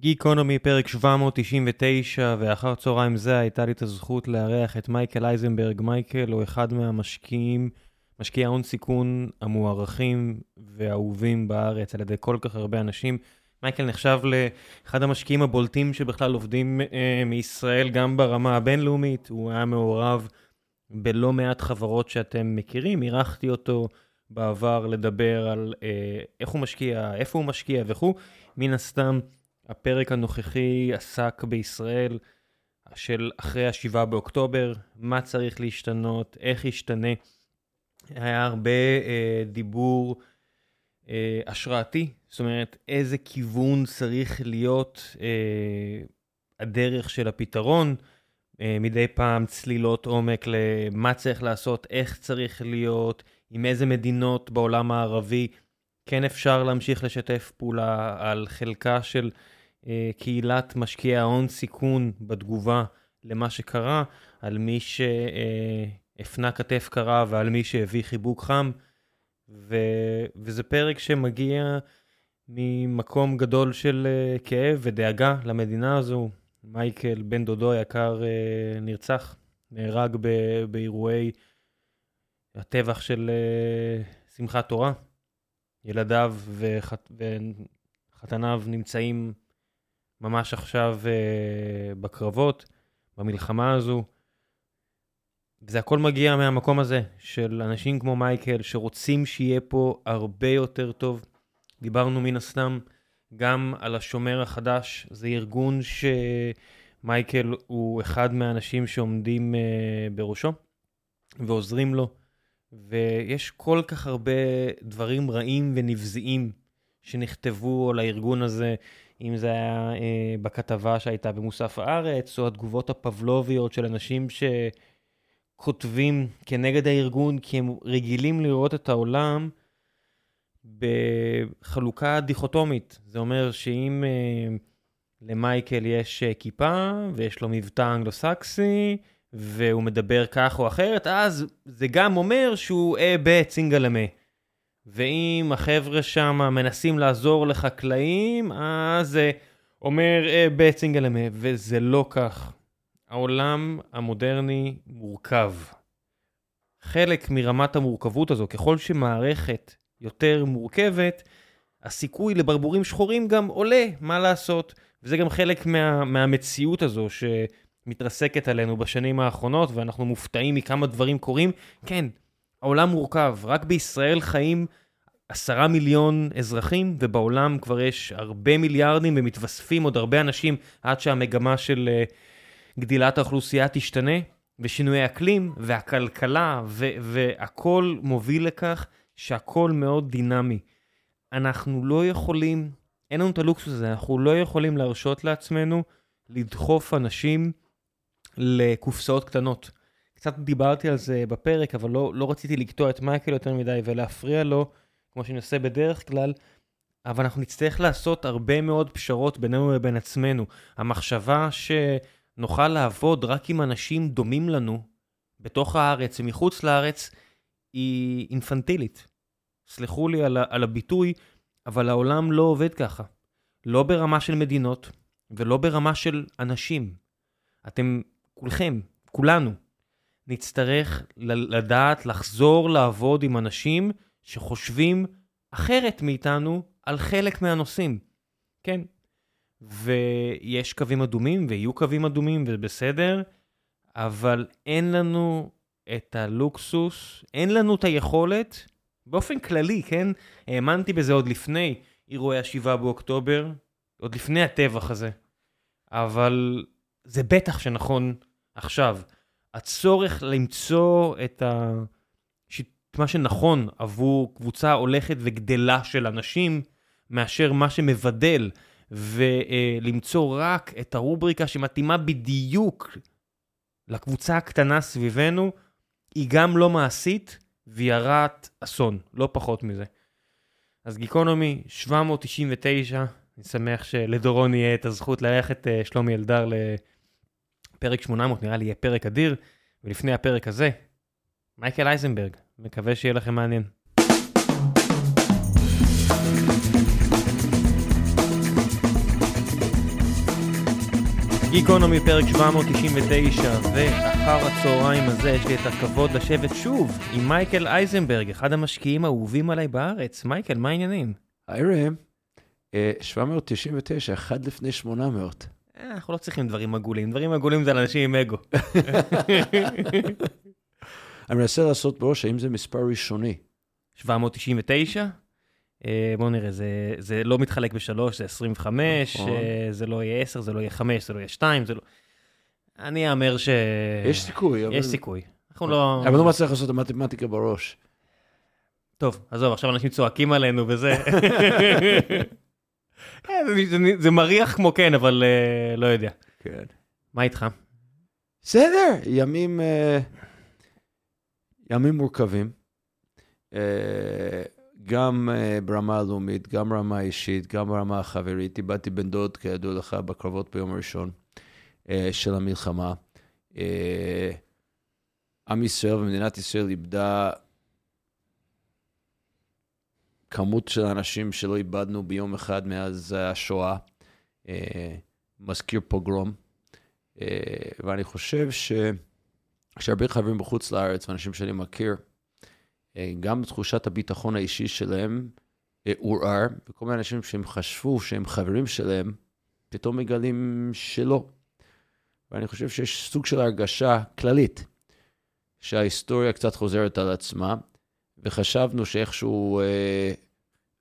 גיקונומי, פרק 799, ואחר צהריים זה הייתה לי את הזכות לארח את מייקל אייזנברג. מייקל הוא אחד מהמשקיעים, משקיעי ההון סיכון המוערכים והאהובים בארץ על ידי כל כך הרבה אנשים. מייקל נחשב לאחד המשקיעים הבולטים שבכלל עובדים אה, מישראל גם ברמה הבינלאומית. הוא היה מעורב בלא מעט חברות שאתם מכירים, אירחתי אותו בעבר לדבר על אה, איך הוא משקיע, איפה הוא משקיע וכו'. מן הסתם, הפרק הנוכחי עסק בישראל של אחרי ה-7 באוקטובר, מה צריך להשתנות, איך ישתנה. היה הרבה אה, דיבור אה, השראתי, זאת אומרת, איזה כיוון צריך להיות אה, הדרך של הפתרון. אה, מדי פעם צלילות עומק למה צריך לעשות, איך צריך להיות, עם איזה מדינות בעולם הערבי כן אפשר להמשיך לשתף פעולה על חלקה של קהילת משקיעי ההון סיכון בתגובה למה שקרה, על מי שהפנה אה, כתף קרה ועל מי שהביא חיבוק חם. ו... וזה פרק שמגיע ממקום גדול של אה, כאב ודאגה למדינה הזו. מייקל, בן דודו היקר, אה, נרצח, נהרג ב- באירועי הטבח של אה, שמחת תורה. ילדיו וחת... וחתניו נמצאים ממש עכשיו אה, בקרבות, במלחמה הזו. וזה הכל מגיע מהמקום הזה, של אנשים כמו מייקל, שרוצים שיהיה פה הרבה יותר טוב. דיברנו מן הסתם גם על השומר החדש, זה ארגון שמייקל הוא אחד מהאנשים שעומדים אה, בראשו ועוזרים לו, ויש כל כך הרבה דברים רעים ונבזיים שנכתבו על הארגון הזה, אם זה היה אה, בכתבה שהייתה במוסף הארץ, או התגובות הפבלוביות של אנשים שכותבים כנגד הארגון, כי הם רגילים לראות את העולם בחלוקה דיכוטומית. זה אומר שאם אה, למייקל יש אה, כיפה ויש לו מבטא אנגלו-סקסי, והוא מדבר כך או אחרת, אז זה גם אומר שהוא אה ב' צינגלמה. ואם החבר'ה שם מנסים לעזור לחקלאים, אז זה אומר אה ב' צינגלמה, וזה לא כך. העולם המודרני מורכב. חלק מרמת המורכבות הזו, ככל שמערכת יותר מורכבת, הסיכוי לברבורים שחורים גם עולה, מה לעשות? וזה גם חלק מה, מהמציאות הזו שמתרסקת עלינו בשנים האחרונות, ואנחנו מופתעים מכמה דברים קורים. כן, העולם מורכב, רק בישראל חיים עשרה מיליון אזרחים, ובעולם כבר יש הרבה מיליארדים ומתווספים עוד הרבה אנשים עד שהמגמה של uh, גדילת האוכלוסייה תשתנה, ושינויי אקלים, והכלכלה, והכל מוביל לכך שהכל מאוד דינמי. אנחנו לא יכולים, אין לנו את הלוקסוס הזה, אנחנו לא יכולים להרשות לעצמנו לדחוף אנשים לקופסאות קטנות. קצת דיברתי על זה בפרק, אבל לא, לא רציתי לקטוע את מייקל יותר מדי ולהפריע לו, כמו שאני עושה בדרך כלל, אבל אנחנו נצטרך לעשות הרבה מאוד פשרות בינינו לבין עצמנו. המחשבה שנוכל לעבוד רק עם אנשים דומים לנו, בתוך הארץ ומחוץ לארץ, היא אינפנטילית. סלחו לי על, על הביטוי, אבל העולם לא עובד ככה. לא ברמה של מדינות, ולא ברמה של אנשים. אתם, כולכם, כולנו, נצטרך לדעת לחזור לעבוד עם אנשים שחושבים אחרת מאיתנו על חלק מהנושאים. כן. ויש קווים אדומים, ויהיו קווים אדומים, וזה בסדר, אבל אין לנו את הלוקסוס, אין לנו את היכולת באופן כללי, כן? האמנתי בזה עוד לפני אירועי ה-7 באוקטובר, עוד לפני הטבח הזה. אבל זה בטח שנכון עכשיו. הצורך למצוא את ה... מה שנכון עבור קבוצה הולכת וגדלה של אנשים, מאשר מה שמבדל, ולמצוא רק את הרובריקה שמתאימה בדיוק לקבוצה הקטנה סביבנו, היא גם לא מעשית, והיא הרת אסון, לא פחות מזה. אז גיקונומי 799, אני שמח שלדורון יהיה את הזכות לארח את אה, שלומי אלדר לפרק 800, נראה לי יהיה פרק אדיר, ולפני הפרק הזה, מייקל אייזנברג, מקווה שיהיה לכם מעניין. גיקונומי פרק 799, ואחר הצהריים הזה יש לי את הכבוד לשבת שוב עם מייקל אייזנברג, אחד המשקיעים האהובים עליי בארץ. מייקל, מה העניינים? היי ראם, אה, 799, אחד לפני 800. אה, אנחנו לא צריכים דברים עגולים, דברים עגולים זה לאנשים עם אגו. אני מנסה לעשות בראש, האם זה מספר ראשוני? 799? אה, בואו נראה, זה, זה לא מתחלק בשלוש, זה 25, נכון. אה, זה לא יהיה 10, זה לא יהיה 5, זה לא יהיה 2, זה לא... אני אאמר ש... יש סיכוי, אבל... יש סיכוי. אנחנו לא... אבל לא מצליח לעשות את המתמטיקה בראש. טוב, עזוב, עכשיו אנשים צועקים עלינו וזה. אה, זה, מריח כמו כן, אבל uh, לא יודע. כן. מה איתך? בסדר, ימים, אה, ימים מורכבים. אה, גם אה, ברמה הלאומית, גם ברמה האישית, גם ברמה החברית. איבדתי בן דוד, כידוע לך, בקרבות ביום הראשון אה, של המלחמה. אה, עם ישראל ומדינת ישראל איבדה כמות של אנשים שלא איבדנו ביום אחד מאז השואה. אה, מזכיר פוגרום. אה, ואני חושב ש... שהרבה חברים בחוץ לארץ, ואנשים שאני מכיר, אה, גם תחושת הביטחון האישי שלהם אה, עורער, וכל מיני אנשים שהם חשבו שהם חברים שלהם, פתאום מגלים שלא. ואני חושב שיש סוג של הרגשה כללית, שההיסטוריה קצת חוזרת על עצמה, וחשבנו שאיכשהו אה,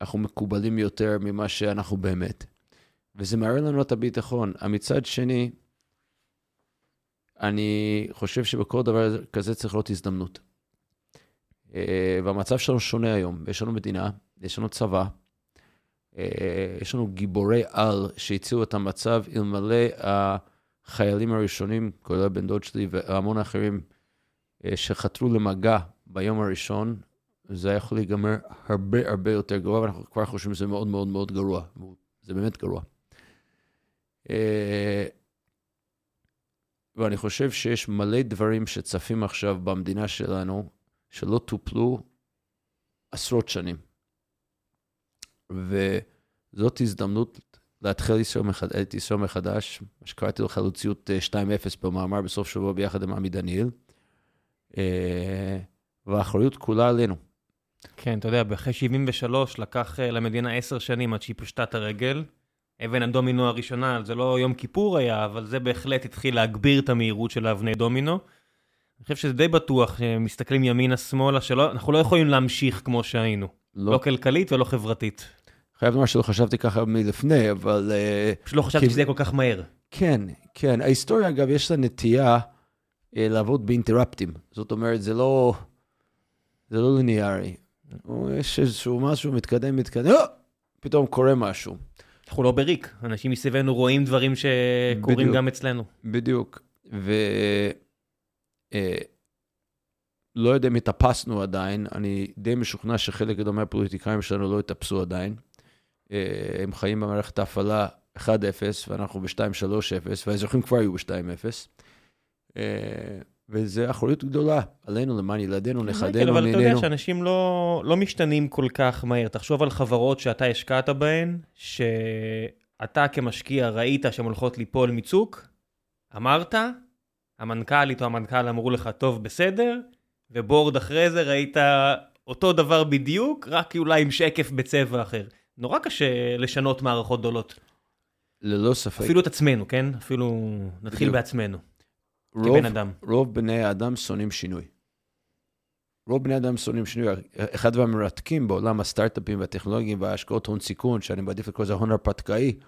אנחנו מקובלים יותר ממה שאנחנו באמת. וזה מערער לנו את הביטחון. מצד שני, אני חושב שבכל דבר כזה צריך להיות הזדמנות. אה, והמצב שלנו שונה היום. יש לנו מדינה, יש לנו צבא, אה, יש לנו גיבורי על שהציעו את המצב אלמלא החיילים הראשונים, כולל בן דוד שלי והמון אחרים, אה, שחתרו למגע ביום הראשון, זה יכול להיגמר הרבה הרבה יותר גרוע, ואנחנו כבר חושבים שזה מאוד מאוד מאוד גרוע. זה באמת גרוע. אה, ואני חושב שיש מלא דברים שצפים עכשיו במדינה שלנו, שלא טופלו עשרות שנים. וזאת הזדמנות להתחיל. את ישראל מחדש, מה שקראתי לו חלוציות אה, 2-0 במאמר בסוף שבוע ביחד עם עמי דניאל, אה, והאחריות כולה עלינו. כן, אתה יודע, אחרי 73 לקח אה, למדינה 10 שנים עד שהיא פשטה את הרגל. אבן הדומינו הראשונה, זה לא יום כיפור היה, אבל זה בהחלט התחיל להגביר את המהירות של האבני דומינו. אני חושב שזה די בטוח, שמסתכלים ימינה-שמאלה, שאנחנו לא יכולים להמשיך כמו שהיינו. לא, לא כלכלית ולא חברתית. חייב לומר שלא חשבתי ככה מלפני, אבל... אה, פשוט לא חשבתי כי... שזה יהיה כל כך מהר. כן, כן. ההיסטוריה, אגב, יש לה נטייה אה, לעבוד באינטראפטים. זאת אומרת, זה לא, זה לא ליניארי. יש איזשהו משהו מתקדם, מתקדם, או, פתאום קורה משהו. אנחנו לא בריק, אנשים מסביבנו רואים דברים שקורים בדיוק, גם אצלנו. בדיוק, ו... אה, לא יודע אם התאפסנו עדיין, אני די משוכנע שחלק גדול מהפוליטיקאים שלנו לא התאפסו עדיין. אה, הם חיים במערכת ההפעלה 1-0, ואנחנו ב-2-3-0, והאזרחים כבר היו ב-2-0. אה, וזו אחריות גדולה עלינו, למען ילדינו, נכדינו, נינינו. אבל אתה יודע שאנשים לא, לא משתנים כל כך מהר. תחשוב על חברות שאתה השקעת בהן, שאתה כמשקיע ראית שהן הולכות ליפול מצוק, אמרת, המנכ"לית או המנכ"ל אמרו לך, טוב, בסדר, ובורד אחרי זה ראית אותו דבר בדיוק, רק אולי עם שקף בצבע אחר. נורא קשה לשנות מערכות גדולות. ללא ספק. אפילו את עצמנו, כן? אפילו נתחיל בדיוק. בעצמנו. רוב, כבן אדם. רוב בני האדם שונאים שינוי. רוב בני אדם שונאים שינוי. אחד מהמרתקים בעולם הסטארט-אפים והטכנולוגיים וההשקעות הון סיכון, שאני מעדיף לקרוא לזה הון הרפתקאי,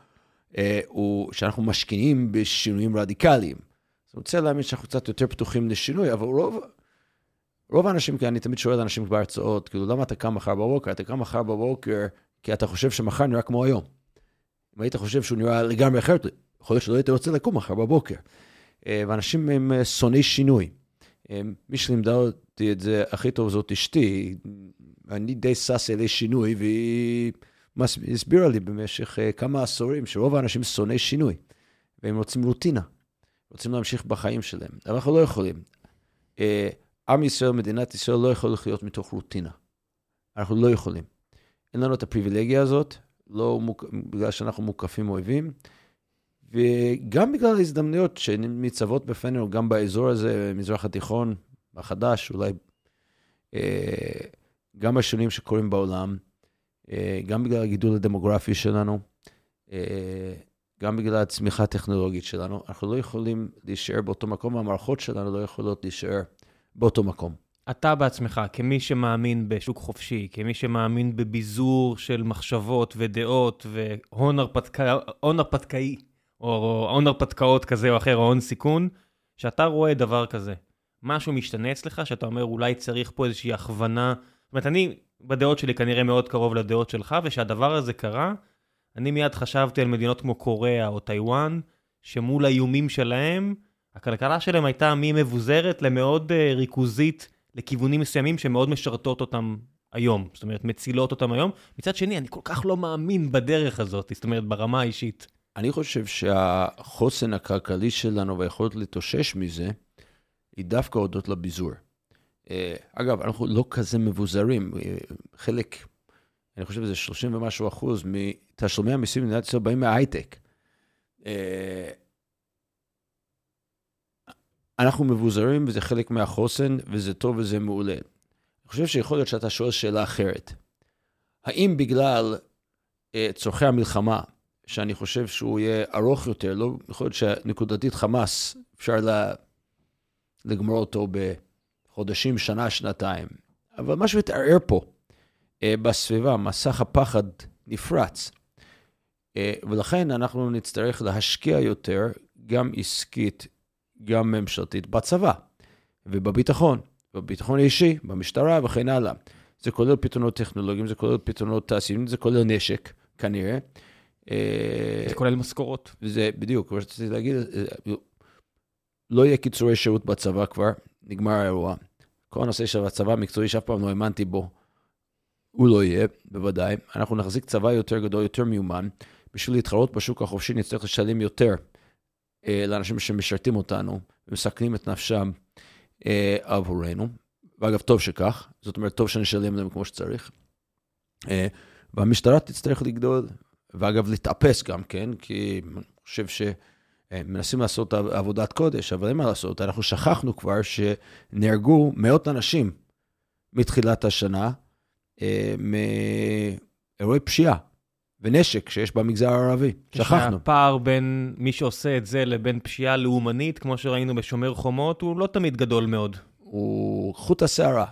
אה, הוא שאנחנו משקיעים בשינויים רדיקליים. אני רוצה להאמין שאנחנו קצת יותר פתוחים לשינוי, אבל רוב, רוב האנשים, כי אני תמיד שואל אנשים בהרצאות, כאילו, למה אתה קם מחר בבוקר? אתה קם מחר בבוקר כי אתה חושב שמחר נראה כמו היום. אם היית חושב שהוא נראה לגמרי אחרת, יכול להיות שלא היית רוצה לקום מחר בבוקר. אה, ואנשים הם אה, שונאי שינוי. אה, מי שלימדה אותי את זה הכי טוב זאת אשתי. אני די שש אלי שינוי, והיא הסבירה לי במשך כמה עשורים שרוב האנשים שונאי שינוי, והם רוצים רוטינה, רוצים להמשיך בחיים שלהם. אנחנו לא יכולים. עם ישראל, מדינת ישראל, לא יכול לחיות מתוך רוטינה. אנחנו לא יכולים. אין לנו את הפריבילגיה הזאת, לא מוק... בגלל שאנחנו מוקפים אויבים, וגם בגלל ההזדמנויות שניצבות בפנינו, גם באזור הזה, מזרח התיכון החדש, אולי אה, גם השינויים שקורים בעולם, אה, גם בגלל הגידול הדמוגרפי שלנו, אה, גם בגלל הצמיחה הטכנולוגית שלנו, אנחנו לא יכולים להישאר באותו מקום, והמערכות שלנו לא יכולות להישאר באותו מקום. אתה בעצמך, כמי שמאמין בשוק חופשי, כמי שמאמין בביזור של מחשבות ודעות והון הרפתקאי, או הון הרפתקאות כזה או אחר, או הון סיכון, שאתה רואה דבר כזה, משהו משתנה אצלך, שאתה אומר אולי צריך פה איזושהי הכוונה, זאת אומרת, אני בדעות שלי כנראה מאוד קרוב לדעות שלך, ושהדבר הזה קרה, אני מיד חשבתי על מדינות כמו קוריאה או טיוואן, שמול האיומים שלהם, הכלכלה שלהם הייתה ממבוזרת למאוד uh, ריכוזית לכיוונים מסוימים שמאוד משרתות אותם היום, זאת אומרת, מצילות אותם היום. מצד שני, אני כל כך לא מאמין בדרך הזאת, זאת אומרת, ברמה האישית. אני חושב שהחוסן הכלכלי שלנו והיכולת להתאושש מזה, היא דווקא הודות לביזור. אה, אגב, אנחנו לא כזה מבוזרים. אה, חלק, אני חושב שזה 30 ומשהו אחוז מתשלומי המיסים במדינת ישראל באים מההייטק. אה, אנחנו מבוזרים וזה חלק מהחוסן, וזה טוב וזה מעולה. אני חושב שיכול להיות שאתה שואל שאלה אחרת. האם בגלל צורכי המלחמה, שאני חושב שהוא יהיה ארוך יותר, לא יכול להיות שנקודתית חמאס, אפשר לה, לגמור אותו בחודשים, שנה, שנתיים. אבל משהו התערער פה אה, בסביבה, מסך הפחד נפרץ. אה, ולכן אנחנו נצטרך להשקיע יותר, גם עסקית, גם ממשלתית, בצבא ובביטחון, בביטחון אישי, במשטרה וכן הלאה. זה כולל פתרונות טכנולוגיים, זה כולל פתרונות תעשיינים, זה כולל נשק, כנראה. אה, זה כולל משכורות. זה בדיוק, כמו שרציתי להגיד, אה, לא יהיה קיצורי שירות בצבא כבר, נגמר האירוע. כל הנושא של הצבא המקצועי שאף פעם לא האמנתי בו, הוא לא יהיה, בוודאי. אנחנו נחזיק צבא יותר גדול, יותר מיומן. בשביל להתחרות בשוק החופשי נצטרך לשלם יותר אה, לאנשים שמשרתים אותנו ומסכנים את נפשם אה, עבורנו. ואגב, טוב שכך, זאת אומרת, טוב שנשלם להם כמו שצריך. אה, והמשטרה תצטרך לגדול, ואגב, להתאפס גם כן, כי אני חושב שמנסים לעשות עבודת קודש, אבל אין מה לעשות, אנחנו שכחנו כבר שנהרגו מאות אנשים מתחילת השנה אה, מאירועי פשיעה ונשק שיש במגזר הערבי. שכחנו. הפער בין מי שעושה את זה לבין פשיעה לאומנית, כמו שראינו בשומר חומות, הוא לא תמיד גדול מאוד. הוא חוט השערה,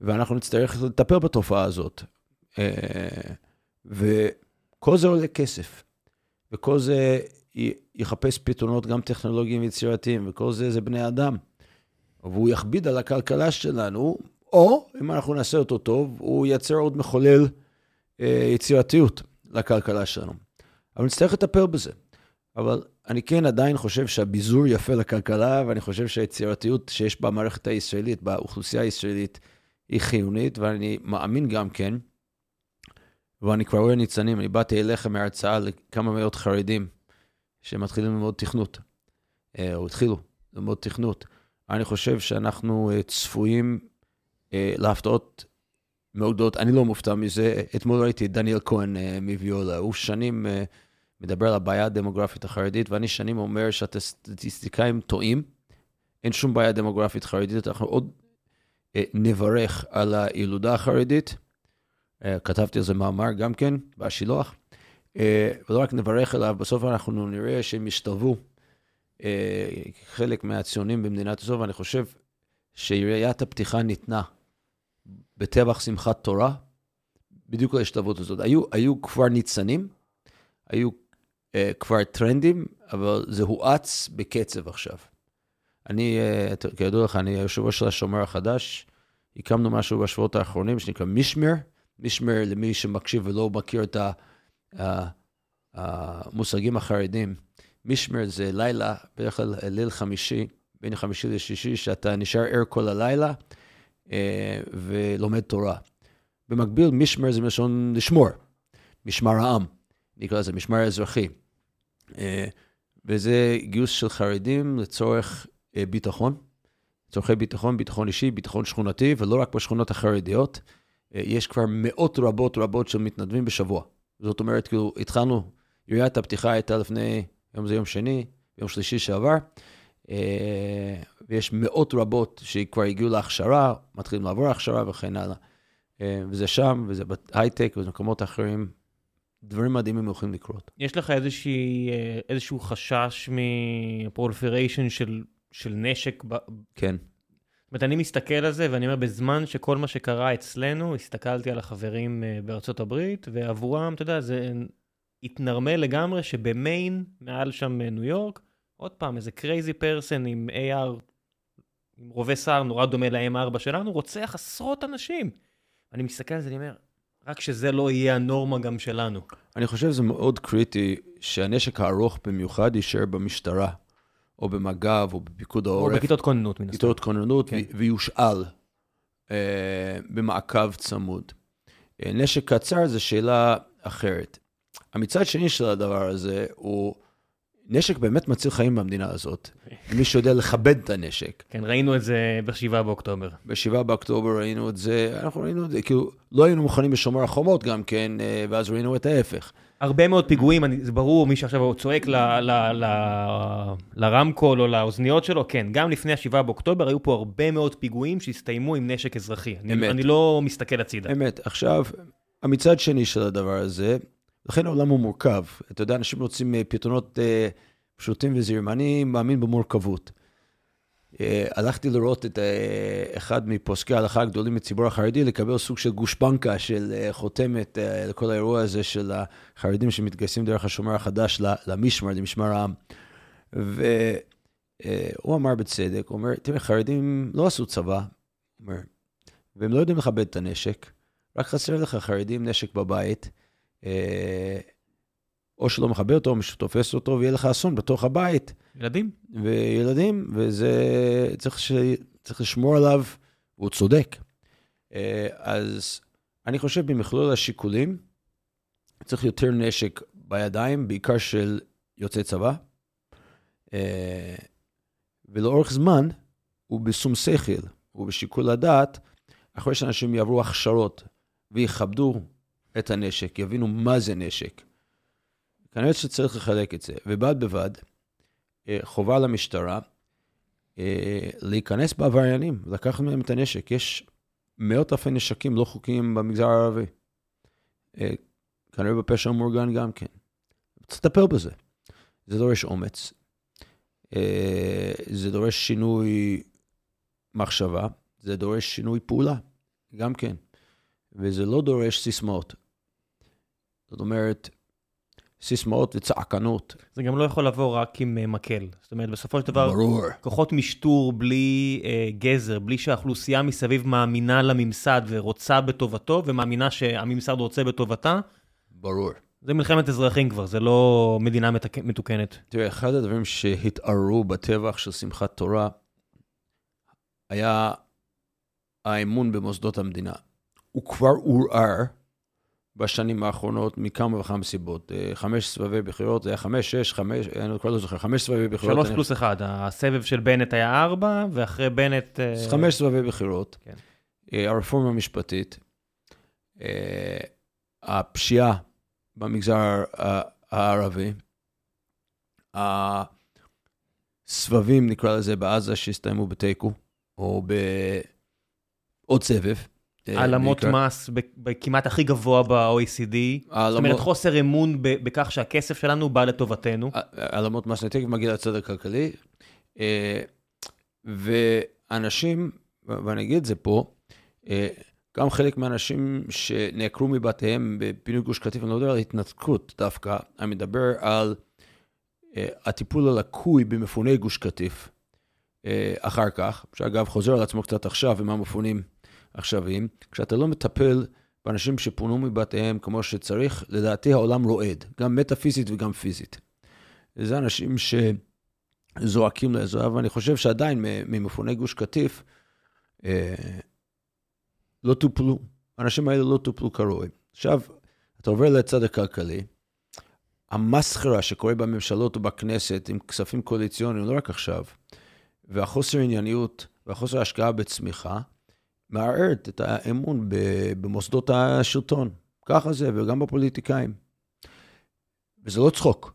ואנחנו נצטרך לטפל בתופעה הזאת. אה, ו... כל זה עולה כסף, וכל זה יחפש פתרונות גם טכנולוגיים ויצירתיים, וכל זה זה בני אדם. והוא יכביד על הכלכלה שלנו, או אם אנחנו נעשה אותו טוב, הוא ייצר עוד מחולל אה, יצירתיות לכלכלה שלנו. אבל נצטרך לטפל בזה. אבל אני כן עדיין חושב שהביזור יפה לכלכלה, ואני חושב שהיצירתיות שיש במערכת הישראלית, באוכלוסייה הישראלית, היא חיונית, ואני מאמין גם כן ואני כבר רואה ניצנים, אני באתי אליך מהרצאה לכמה מאות חרדים שמתחילים ללמוד תכנות, אה, או התחילו ללמוד תכנות. אני חושב שאנחנו אה, צפויים אה, להפתעות מאוד גדולות. אני לא מופתע מזה. אתמול ראיתי את דניאל כהן מוויולה, הוא שנים מדבר על הבעיה הדמוגרפית החרדית, ואני שנים אומר שהסטטיסטיקאים טועים. אין שום בעיה דמוגרפית חרדית, אנחנו עוד נברך על הילודה החרדית. אה, כתבתי על זה מאמר גם כן, בשילוח. אה, ולא רק נברך עליו, בסוף אנחנו נראה שהם ישתלבו אה, חלק מהציונים במדינת ישראל, ואני חושב שראיית הפתיחה ניתנה בטבח שמחת תורה, בדיוק להשתלבות הזאת. היו, היו כבר ניצנים, היו uh, כבר טרנדים, אבל זה הואץ בקצב עכשיו. אני, כידוע לך, אני היושב ראש של השומר החדש, הקמנו משהו בשבועות האחרונים שנקרא מישמר, מישמר, למי שמקשיב ולא מכיר את המושגים החרדים, מישמר זה לילה, בדרך כלל ליל חמישי, בין חמישי לשישי, שאתה נשאר ער כל הלילה אה, ולומד תורה. במקביל, מישמר זה מלשון לשמור, משמר העם, נקרא לזה משמר האזרחי. אה, וזה גיוס של חרדים לצורך אה, ביטחון, צורכי ביטחון, ביטחון אישי, ביטחון שכונתי, ולא רק בשכונות החרדיות. יש כבר מאות רבות רבות של מתנדבים בשבוע. זאת אומרת, כאילו, התחלנו, יריית הפתיחה הייתה לפני היום זה יום שני, יום שלישי שעבר, אה, ויש מאות רבות שכבר הגיעו להכשרה, מתחילים לעבור הכשרה וכן הלאה. אה, וזה שם, וזה בהייטק ובמקומות אחרים. דברים מדהימים יכולים לקרות. יש לך איזושהי, אה, איזשהו חשש מפרוליפריישן של, של נשק? ב... כן. זאת אומרת, אני מסתכל על זה ואני אומר, בזמן שכל מה שקרה אצלנו, הסתכלתי על החברים בארצות הברית, ועבורם, אתה יודע, זה התנרמל לגמרי שבמיין, מעל שם ניו יורק, עוד פעם, איזה crazy person עם AR, עם רובה סער נורא דומה ל-M4 שלנו, רוצח עשרות אנשים. אני מסתכל על זה, אני אומר, רק שזה לא יהיה הנורמה גם שלנו. אני חושב שזה מאוד קריטי שהנשק הארוך במיוחד יישאר במשטרה, או במג"ב, או בפיקוד העורף. או בכיתות כוננות, מן הסתם. בכיתות כוננות, כן. ויושאל אה, במעקב צמוד. אה, נשק קצר זה שאלה אחרת. המצד שני של הדבר הזה הוא נשק באמת מציל חיים במדינה הזאת. מי שיודע לכבד את הנשק. כן, ראינו את זה ב-7 באוקטובר. ב-7 באוקטובר ראינו את זה, אנחנו ראינו את זה, כאילו, לא היינו מוכנים בשומר החומות גם כן, אה, ואז ראינו את ההפך. הרבה מאוד פיגועים, אני, זה ברור, מי שעכשיו צועק ל, ל, ל, לרמקול או לאוזניות שלו, כן, גם לפני ה-7 באוקטובר היו פה הרבה מאוד פיגועים שהסתיימו עם נשק אזרחי. אמת. אני, אני לא מסתכל הצידה. אמת. עכשיו, המצד שני של הדבר הזה, לכן העולם הוא מורכב. אתה יודע, אנשים רוצים אה, פתרונות אה, פשוטים וזהירים. אני מאמין במורכבות. אה, הלכתי לראות את אה, אחד מפוסקי ההלכה הגדולים בציבור החרדי, לקבל סוג של גושפנקה של אה, חותמת לכל האירוע הזה של החרדים שמתגייסים דרך השומר החדש למשמר, למשמר העם. והוא אמר בצדק, הוא אומר, תראה, חרדים לא עשו צבא, אומר, והם לא יודעים לכבד את הנשק, רק חסר לך חרדים נשק בבית. או שלא מכבה אותו, או מישהו תופס אותו, ויהיה לך אסון בתוך הבית. ילדים. וילדים, וזה, צריך, ש... צריך לשמור עליו, והוא צודק. אה, אז אני חושב במכלול השיקולים, צריך יותר נשק בידיים, בעיקר של יוצאי צבא, אה, ולאורך זמן, ובשום שכל, ובשיקול הדעת, אחרי שאנשים יעברו הכשרות ויכבדו את הנשק, יבינו מה זה נשק. כנראה שצריך לחלק את זה. ובד בבד, אה, חובה למשטרה אה, להיכנס בעבריינים, לקחת מהם את הנשק. יש מאות אלפי נשקים לא חוקיים במגזר הערבי. אה, כנראה בפשע המאורגן גם כן. צריך לטפל בזה. זה דורש אומץ, זה דורש שינוי מחשבה, זה דורש שינוי פעולה, גם כן. וזה לא דורש סיסמאות. זאת אומרת, סיסמאות וצעקנות. זה גם לא יכול לבוא רק עם uh, מקל. זאת אומרת, בסופו של דבר, ברור. כוחות משטור בלי uh, גזר, בלי שהאוכלוסייה מסביב מאמינה לממסד ורוצה בטובתו, ומאמינה שהממסד רוצה בטובתה. ברור. זה מלחמת אזרחים כבר, זה לא מדינה מתק... מתוקנת. תראה, אחד הדברים שהתערערו בטבח של שמחת תורה, היה האמון במוסדות המדינה. הוא כבר עורער בשנים האחרונות מכמה וכמה סיבות. אה, חמש סבבי בחירות, זה היה חמש, שש, חמש, אני כבר לא זוכר, חמש סבבי בחירות. שלוש פלוס אחד, הסבב של בנט היה ארבע, ואחרי בנט... אה, חמש סבבי בחירות. כן. אה, הרפורמה המשפטית, הפשיעה במגזר הערבי, הסבבים, נקרא לזה, בעזה שהסתיימו בתיקו, או בעוד סבב. אה, העלמות מס בכמעט הכי גבוה ב-OECD, זאת אומרת חוסר אמון בכך שהכסף שלנו בא לטובתנו. העלמות מס, תכף מגיע לצד הכלכלי. אה, ואנשים, ואני אגיד את זה פה, אה, גם חלק מהאנשים שנעקרו מבתיהם בפינוי גוש קטיף, אני לא מדבר על התנתקות דווקא, אני מדבר על הטיפול הלקוי במפוני גוש קטיף אחר כך, שאגב חוזר על עצמו קצת עכשיו עם המפונים עכשוויים, כשאתה לא מטפל באנשים שפונו מבתיהם כמו שצריך, לדעתי העולם רועד, גם מטאפיזית וגם פיזית. זה אנשים שזועקים לעזרה, ואני חושב שעדיין ממפוני גוש קטיף אה, לא טופלו. האנשים האלה לא טופלו כראוי. עכשיו, אתה עובר לצד הכלכלי, המסחרה שקורה בממשלות ובכנסת עם כספים קואליציוניים, לא רק עכשיו, והחוסר ענייניות והחוסר השקעה בצמיחה, מערערת את האמון במוסדות השלטון. ככה זה, וגם בפוליטיקאים. וזה לא צחוק.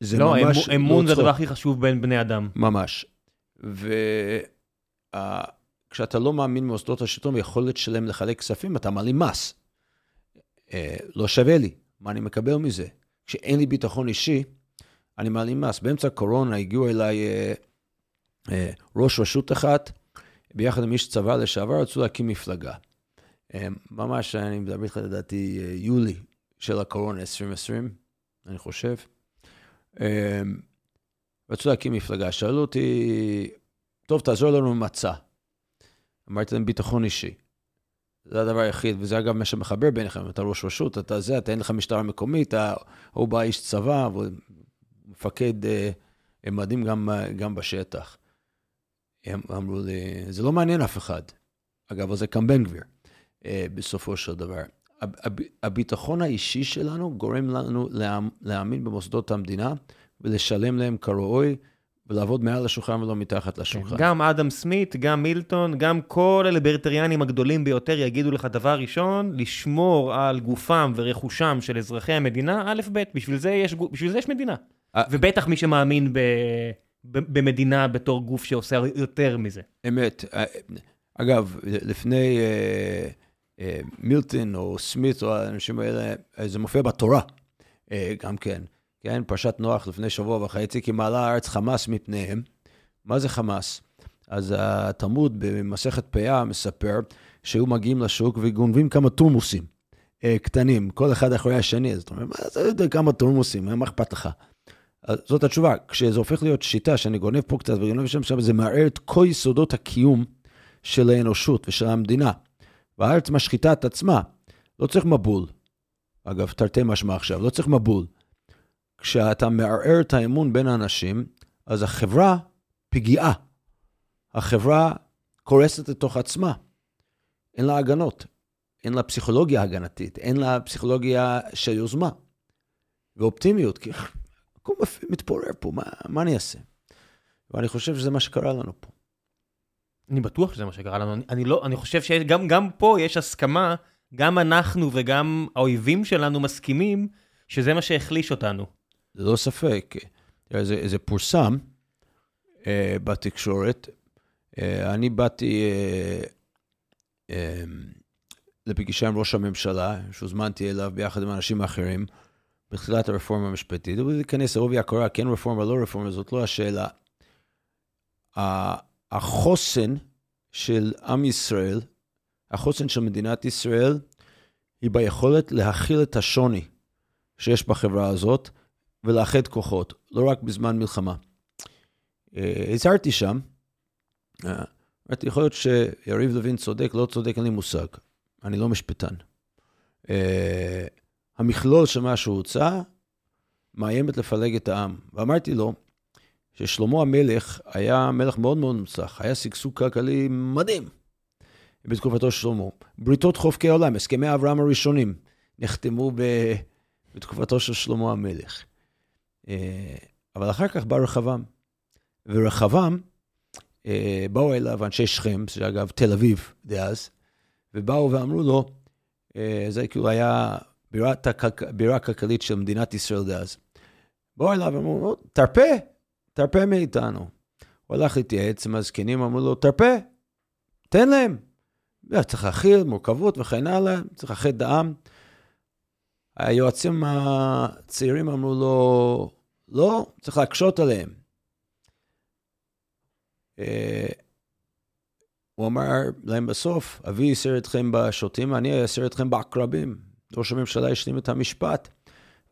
זה לא, ממש... לא, אמון זה הדבר הכי חשוב בין בני אדם. ממש. וכשאתה לא מאמין במוסדות השלטון ויכולת שלהם לחלק כספים, אתה מעלים מס. אה, לא שווה לי, מה אני מקבל מזה? כשאין לי ביטחון אישי, אני מעלים מס. באמצע הקורונה הגיעו אליי אה, אה, ראש רשות אחת, ביחד עם איש צבא לשעבר, רצו להקים מפלגה. אה, ממש, אני מדבר איתך לדעתי, אה, יולי של הקורונה 2020, אני חושב. אה, רצו להקים מפלגה, שאלו אותי, טוב, תעזור לנו עם מצע. אמרתי להם, ביטחון אישי. זה הדבר היחיד, וזה אגב מה שמחבר ביניכם, אתה ראש רשות, אתה זה, אתה אין לך משטרה מקומית, הוא בא איש צבא, מפקד אה, מדהים גם, גם בשטח. הם אמרו לי, זה לא מעניין אף אחד. אגב, זה קם בן גביר, אה, בסופו של דבר. הביטחון האישי שלנו גורם לנו להאמין במוסדות המדינה ולשלם להם כראוי. ולעבוד מעל השולחן ולא מתחת לשולחן. כן, גם אדם סמית, גם מילטון, גם כל הליברטריאנים הגדולים ביותר יגידו לך דבר ראשון, לשמור על גופם ורכושם של אזרחי המדינה, א', ב', בשביל זה יש, בשביל זה יש מדינה. 아, ובטח מי שמאמין ב, במדינה בתור גוף שעושה יותר מזה. אמת. אגב, לפני אה, אה, מילטון או סמית או האנשים האלה, זה מופיע בתורה אה, גם כן. כן, פרשת נוח לפני שבוע וחצי, כי מעלה הארץ חמאס מפניהם. מה זה חמאס? אז התלמוד במסכת פאה מספר שהיו מגיעים לשוק וגונבים כמה תורמוסים אה, קטנים, כל אחד אחרי השני. אז אתה אומר, מה יודע כמה תורמוסים, מה אכפת לך? אז זאת התשובה, כשזה הופך להיות שיטה שאני גונב פה קצת וגונב שם שם, זה מערער את כל יסודות הקיום של האנושות ושל המדינה. והארץ משחיתה את עצמה. לא צריך מבול. אגב, תרתי משמע עכשיו, לא צריך מבול. כשאתה מערער את האמון בין האנשים, אז החברה פגיעה. החברה קורסת לתוך עצמה. אין לה הגנות, אין לה פסיכולוגיה הגנתית, אין לה פסיכולוגיה של יוזמה ואופטימיות, כי הכל מתפורר פה, מה, מה אני אעשה? ואני חושב שזה מה שקרה לנו פה. אני בטוח שזה מה שקרה לנו. אני, לא, אני חושב שגם פה יש הסכמה, גם אנחנו וגם האויבים שלנו מסכימים שזה מה שהחליש אותנו. ללא ספק. זה, זה פורסם uh, בתקשורת. Uh, אני באתי uh, uh, לפגישה עם ראש הממשלה, שהוזמנתי אליו ביחד עם אנשים אחרים, בתחילת הרפורמה המשפטית. להיכנס לעובי הקורה, כן רפורמה, לא רפורמה, זאת לא השאלה. החוסן של עם ישראל, החוסן של מדינת ישראל, היא ביכולת להכיל את השוני שיש בחברה הזאת, ולאחד כוחות, לא רק בזמן מלחמה. אה, הזהרתי שם, אה, אמרתי, יכול להיות שיריב לוין צודק, לא צודק, אין לי מושג. אני לא משפטן. המכלול של מה שהוא הוצא, מאיימת לפלג את העם. ואמרתי לו ששלמה המלך היה מלך מאוד מאוד מוצלח, היה שגשוג כלכלי מדהים בתקופתו של שלמה. בריתות חופקי עולם, הסכמי אברהם הראשונים, נחתמו בתקופתו של שלמה המלך. אה, אבל אחר כך בא רחבעם. ורחבעם, אה, באו אליו אנשי שכם, שאגב תל אביב דאז, ובאו ואמרו לו, אה, זה כאילו היה בירה כלכלית של מדינת ישראל דאז. באו אליו ואמרו לו, תרפה, תרפה מאיתנו. הוא הלך להתייעץ עם הזקנים, אמרו לו, תרפה, תן להם. צריך להכיל מורכבות וכן הלאה, צריך את העם. היועצים הצעירים אמרו לו, לא, צריך להקשות עליהם. אה, הוא אמר להם בסוף, אבי יסר אתכם בשוטים, אני אסר אתכם בעקרבים. ראש הממשלה השלים את המשפט,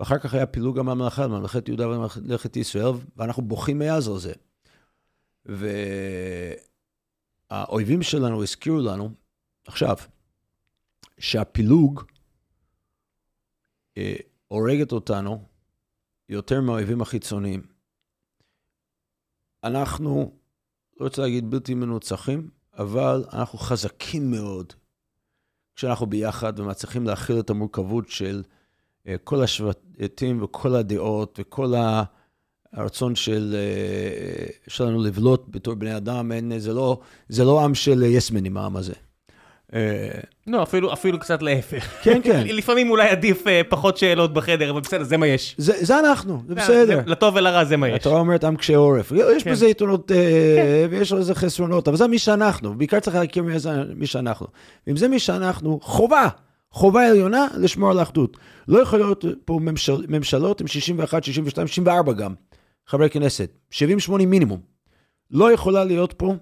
ואחר כך היה פילוג הממלכה, ממלכת יהודה וממלכת ישראל, ואנחנו בוכים מאז על זה. והאויבים שלנו הזכירו לנו, עכשיו, שהפילוג אה, הורגת אותנו יותר מהאויבים החיצוניים. אנחנו, לא רוצה להגיד בלתי מנוצחים, אבל אנחנו חזקים מאוד כשאנחנו ביחד ומצליחים להכיל את המורכבות של אה, כל השבטים וכל הדעות וכל הרצון של, אה, שלנו לבלוט בתור בני אדם. אין, זה, לא, זה לא עם של יסמנים, העם הזה. לא, אפילו, אפילו קצת להפך. כן, כן. לפעמים אולי עדיף פחות שאלות בחדר, אבל בסדר, זה מה יש. זה, זה אנחנו, זה בסדר. לטוב ולרע זה מה יש. התורה אומרת עם קשה עורף. יש כן. בזה יתרונות כן. ויש לזה חסרונות, אבל זה מי שאנחנו, בעיקר צריך להכיר מי שאנחנו. ואם זה מי שאנחנו, חובה, חובה עליונה לשמור על אחדות. לא יכול להיות פה ממשל, ממשלות עם 61, 62, 64 גם, חברי כנסת, 70-80 מינימום. לא יכולה להיות פה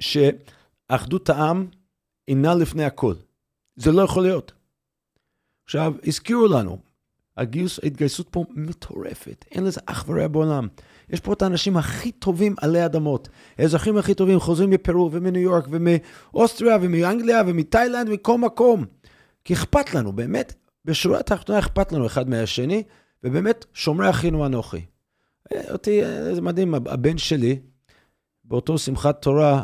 שאחדות העם אינה לפני הכל. זה לא יכול להיות. עכשיו, הזכירו לנו, הגיוס, ההתגייסות פה מטורפת, אין לזה אח ורע בעולם. יש פה את האנשים הכי טובים עלי אדמות. האזרחים הכי טובים חוזרים מפרו ומניו יורק ומאוסטריה ומאנגליה ומתאילנד ומכל מקום. כי אכפת לנו, באמת, בשורה התחתונה אכפת לנו אחד מהשני, ובאמת, שומרי אחינו אנוכי. אה, אותי, אה, זה מדהים, הבן שלי, באותו שמחת תורה,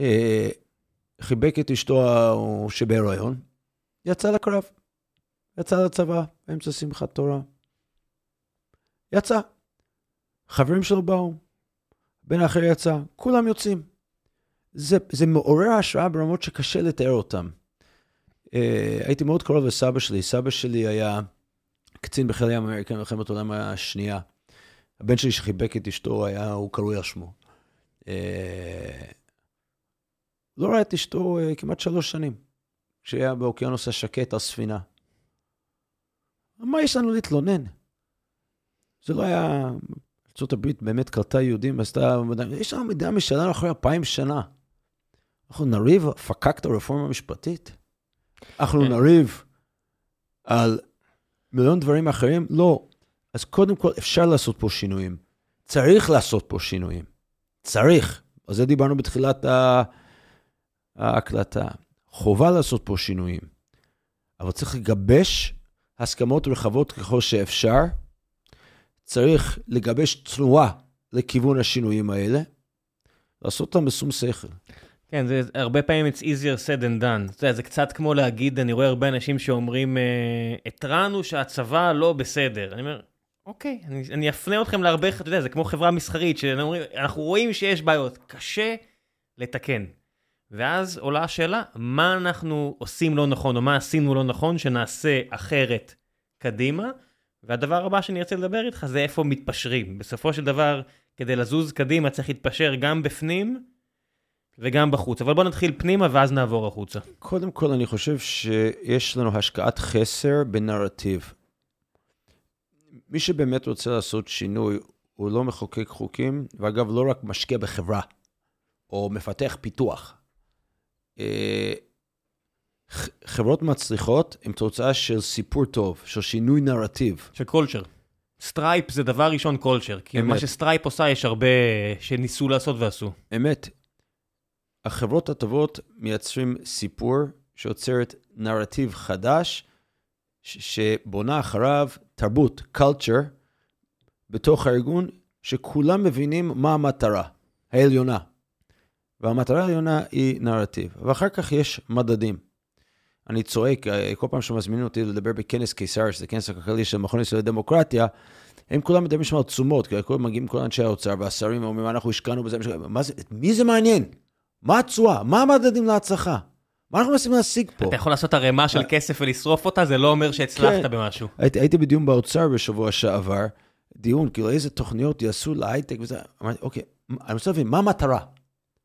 אה, חיבק את אשתו שבהיריון, יצא לקרב. יצא לצבא, באמצע שמחת תורה. יצא. חברים שלו באו, בן אחר יצא, כולם יוצאים. זה, זה מעורר השראה ברמות שקשה לתאר אותן. אה, הייתי מאוד קרוב לסבא שלי. סבא שלי היה קצין בחיל הים האמריקאי במלחמת העולם השנייה. הבן שלי שחיבק את אשתו, היה, הוא קרוי על שמו. אה, לא ראה את אשתו אה, כמעט שלוש שנים, כשהיה באוקיינוס השקט על ספינה. מה יש לנו להתלונן? זה לא היה... ארה"ב באמת קלטה יהודים, עשתה... יש לנו מדינה משלנו אחרי אלפיים שנה. אנחנו נריב, פקקת הרפורמה המשפטית? אנחנו כן. נריב על מיליון דברים אחרים? לא. אז קודם כל, אפשר לעשות פה שינויים. צריך לעשות פה שינויים. צריך. על זה דיברנו בתחילת ההקלטה. חובה לעשות פה שינויים. אבל צריך לגבש הסכמות רחבות ככל שאפשר. צריך לגבש תנועה לכיוון השינויים האלה, לעשות אותם בשום שכל. כן, זה הרבה פעמים it's easier said than done. יודע, זה קצת כמו להגיד, אני רואה הרבה אנשים שאומרים, אה, התרענו שהצבא לא בסדר. אני אומר, אוקיי, אני, אני אפנה אתכם להרבה, אתה יודע, זה כמו חברה מסחרית, שאנחנו רואים שיש בעיות, קשה לתקן. ואז עולה השאלה, מה אנחנו עושים לא נכון, או מה עשינו לא נכון, שנעשה אחרת קדימה. והדבר הבא שאני ארצה לדבר איתך זה איפה מתפשרים. בסופו של דבר, כדי לזוז קדימה צריך להתפשר גם בפנים וגם בחוץ. אבל בוא נתחיל פנימה ואז נעבור החוצה. קודם כל, אני חושב שיש לנו השקעת חסר בנרטיב. מי שבאמת רוצה לעשות שינוי, הוא לא מחוקק חוקים, ואגב, לא רק משקיע בחברה, או מפתח פיתוח. אה, חברות מצליחות הן תוצאה של סיפור טוב, של שינוי נרטיב. של culture. Stripe זה דבר ראשון culture, כי אמת. מה ש Stripe עושה יש הרבה שניסו לעשות ועשו. אמת. החברות הטובות מייצרים סיפור שיוצרת נרטיב חדש, שבונה אחריו תרבות, culture, בתוך הארגון, שכולם מבינים מה המטרה העליונה. והמטרה העליונה היא נרטיב. ואחר כך יש מדדים. אני צועק, אה, כל פעם שמזמינים אותי לדבר בכנס קיסר, שזה כנס הכלכלי של מכון ישראל לדמוקרטיה, הם כולם מדברים שם על תשומות, כי מגיעים כל אנשי האוצר והשרים אומרים, אנחנו השקענו בזה, מה זה, מי זה מעניין? מה התשואה? מה המדדים להצלחה? מה אנחנו מנסים להשיג פה? אתה יכול לעשות ערימה של כסף ולשרוף אותה, זה לא אומר שהצלחת כן. במשהו. הייתי, הייתי בדיון באוצר בשבוע שעבר, דיון, כאילו איזה תוכניות יעשו להייטק וזה, אמרתי, אוקיי, אני רוצה להבין, מה המטרה?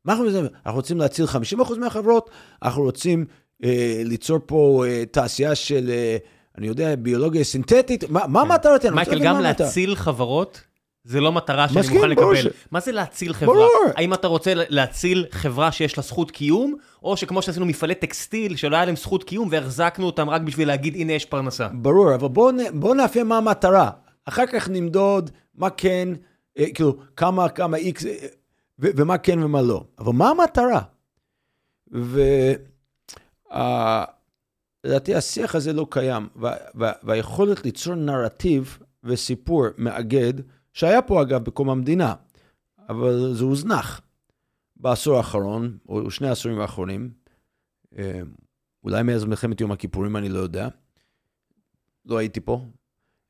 מה אנחנו, אנחנו רוצים להציל 50% מהחברות, אנחנו רוצים אה, ליצור פה אה, תעשייה של, אה, אני יודע, ביולוגיה סינתטית, מה, מה כן. המטרה? מייקל, גם להציל חברות... זה לא מטרה שאני מוכן לקבל. ש... מה זה להציל חברה? ברור. האם אתה רוצה להציל חברה שיש לה זכות קיום, או שכמו שעשינו מפעלי טקסטיל שלא היה להם זכות קיום והחזקנו אותם רק בשביל להגיד הנה יש פרנסה? ברור, אבל בואו בוא נאפיין מה המטרה. אחר כך נמדוד מה כן, אה, כאילו, כמה, כמה איקס, אה, ומה כן ומה לא. אבל מה המטרה? ו... לדעתי השיח הזה לא קיים, והיכולת ליצור נרטיב וסיפור מאגד, שהיה פה אגב בקום המדינה, אבל זה הוזנח בעשור האחרון, או שני העשורים האחרונים, אה, אולי מאז מלחמת יום הכיפורים, אני לא יודע. לא הייתי פה.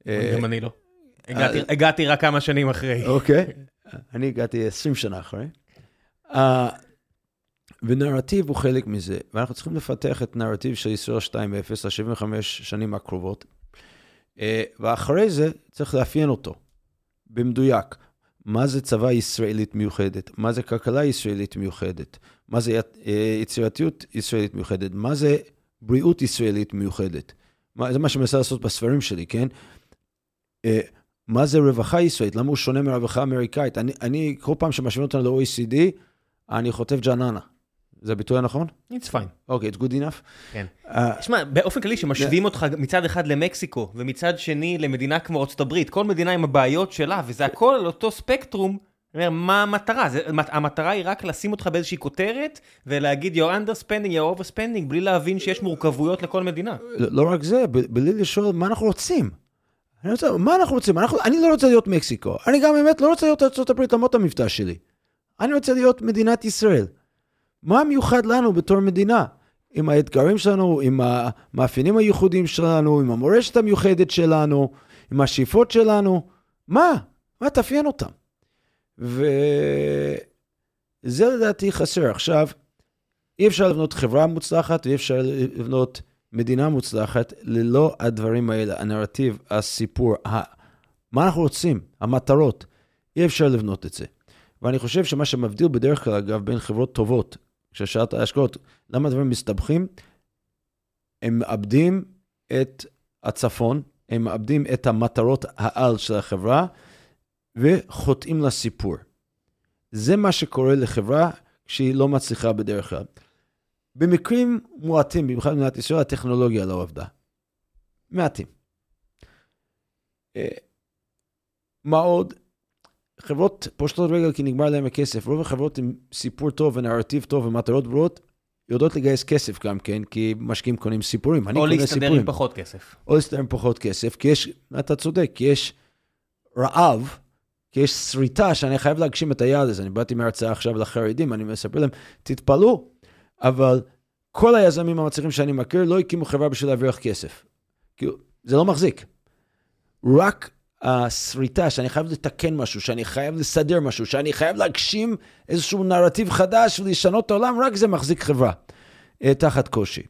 אה, גם אני לא. הגעתי רק כמה שנים אחרי. אוקיי, אני הגעתי 20 שנה אחרי. ונרטיב הוא חלק מזה, ואנחנו צריכים לפתח את נרטיב של ישראל 2.0 ל-75 שנים הקרובות. אה, ואחרי זה צריך לאפיין אותו במדויק. מה זה צבא ישראלית מיוחדת? מה זה כלכלה ישראלית מיוחדת? מה זה אה, יצירתיות ישראלית מיוחדת? מה זה בריאות ישראלית מיוחדת? מה, זה מה שאני מנסה לעשות בספרים שלי, כן? אה, מה זה רווחה ישראלית? למה הוא שונה מרווחה אמריקאית? אני, אני כל פעם שמשווים אותנו ל-OECD, אני חוטף ג'ננה. זה הביטוי הנכון? It's fine. אוקיי, okay, it's good enough. כן. תשמע, uh, באופן כללי, שמשווים yeah. אותך מצד אחד למקסיקו, ומצד שני למדינה כמו ארצות הברית, כל מדינה עם הבעיות שלה, וזה הכל על אותו ספקטרום, אני אומר, מה המטרה? זה, המטרה היא רק לשים אותך באיזושהי כותרת, ולהגיד you're underspending, you're overspending, בלי להבין שיש מורכבויות לכל מדינה. לא, לא רק זה, בלי לשאול מה אנחנו רוצים. אני רוצה, מה אנחנו רוצים? אנחנו, אני לא רוצה להיות מקסיקו. אני גם באמת לא רוצה להיות הברית למרות המבטא שלי. אני רוצה להיות מדינת ישראל. מה מיוחד לנו בתור מדינה? עם האתגרים שלנו, עם המאפיינים הייחודיים שלנו, עם המורשת המיוחדת שלנו, עם השאיפות שלנו. מה? מה תאפיין אותם? וזה לדעתי חסר. עכשיו, אי אפשר לבנות חברה מוצלחת ואי אפשר לבנות מדינה מוצלחת ללא הדברים האלה, הנרטיב, הסיפור, ה... מה אנחנו רוצים, המטרות. אי אפשר לבנות את זה. ואני חושב שמה שמבדיל בדרך כלל, אגב, בין חברות טובות, כששאלת ההשקעות, למה הדברים מסתבכים? הם מאבדים את הצפון, הם מאבדים את המטרות העל של החברה, וחוטאים לסיפור. זה מה שקורה לחברה כשהיא לא מצליחה בדרך כלל. במקרים מועטים, במיוחד במדינת ישראל, הטכנולוגיה לא עבדה. מעטים. אה, מה עוד? חברות פושטות רגל כי נגמר להם הכסף. רוב החברות עם סיפור טוב ונרטיב טוב ומטרות ברורות, יודעות לגייס כסף גם כן, כי משקיעים קונים סיפורים. או להסתדר עם פחות כסף. או להסתדר עם פחות כסף, כי יש, אתה צודק, כי יש רעב, כי יש שריטה שאני חייב להגשים את היעד הזה. אני באתי מהרצאה עכשיו לחרדים, אני מספר להם, תתפלאו, אבל כל היזמים המצליחים שאני מכיר לא הקימו חברה בשביל להרוויח כסף. כאילו, זה לא מחזיק. רק השריטה, שאני חייב לתקן משהו, שאני חייב לסדר משהו, שאני חייב להגשים איזשהו נרטיב חדש ולשנות את העולם, רק זה מחזיק חברה אה, תחת קושי.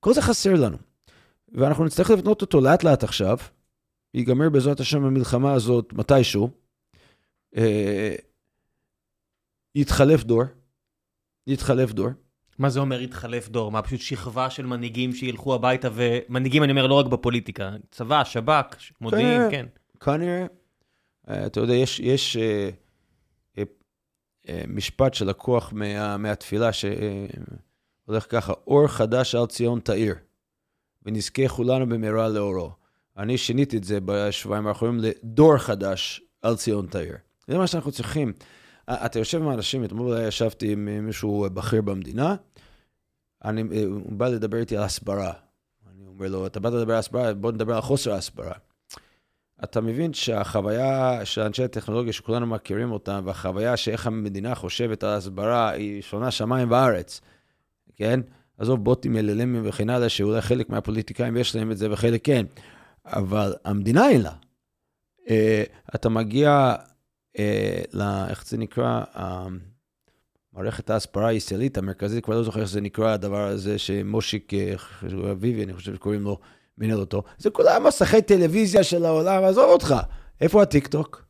כל זה חסר לנו. ואנחנו נצטרך לבנות אותו לאט לאט עכשיו, ייגמר בעזרת השם המלחמה הזאת מתישהו, אה, יתחלף דור, יתחלף דור. מה זה אומר יתחלף דור? מה, פשוט שכבה של מנהיגים שילכו הביתה, ומנהיגים אני אומר לא רק בפוליטיקה, צבא, שב"כ, מודיעין, כן. כנראה, אה, אתה יודע, יש, יש אה, אה, משפט שלקוח מה, מהתפילה שהולך ככה, אור חדש על ציון תאיר, ונזכה כולנו במהרה לאורו. אני שיניתי את זה בשבועיים האחרונים לדור חדש על ציון תאיר. זה מה שאנחנו צריכים. אתה יושב עם אנשים, אתמול ישבתי עם מישהו בכיר במדינה, אני, הוא בא לדבר איתי על הסברה. אני אומר לו, אתה באת לדבר על הסברה, בוא נדבר על חוסר ההסברה. אתה מבין שהחוויה של אנשי הטכנולוגיה שכולנו מכירים אותם, והחוויה שאיך המדינה חושבת על הסברה היא שונה שמיים וארץ, כן? עזוב בוטים, אללמים וכן הלאה, שאולי חלק מהפוליטיקאים יש להם את זה וחלק כן, אבל המדינה אין לה. Uh, אתה מגיע, ל... איך זה נקרא? Uh, מערכת ההסברה הישראלית המרכזית, כבר לא זוכר איך זה נקרא, הדבר הזה שמושיק אביבי, אני חושב שקוראים לו, מנהל אותו. זה כולם מסכי טלוויזיה של העולם, עזוב אותך. איפה הטיקטוק?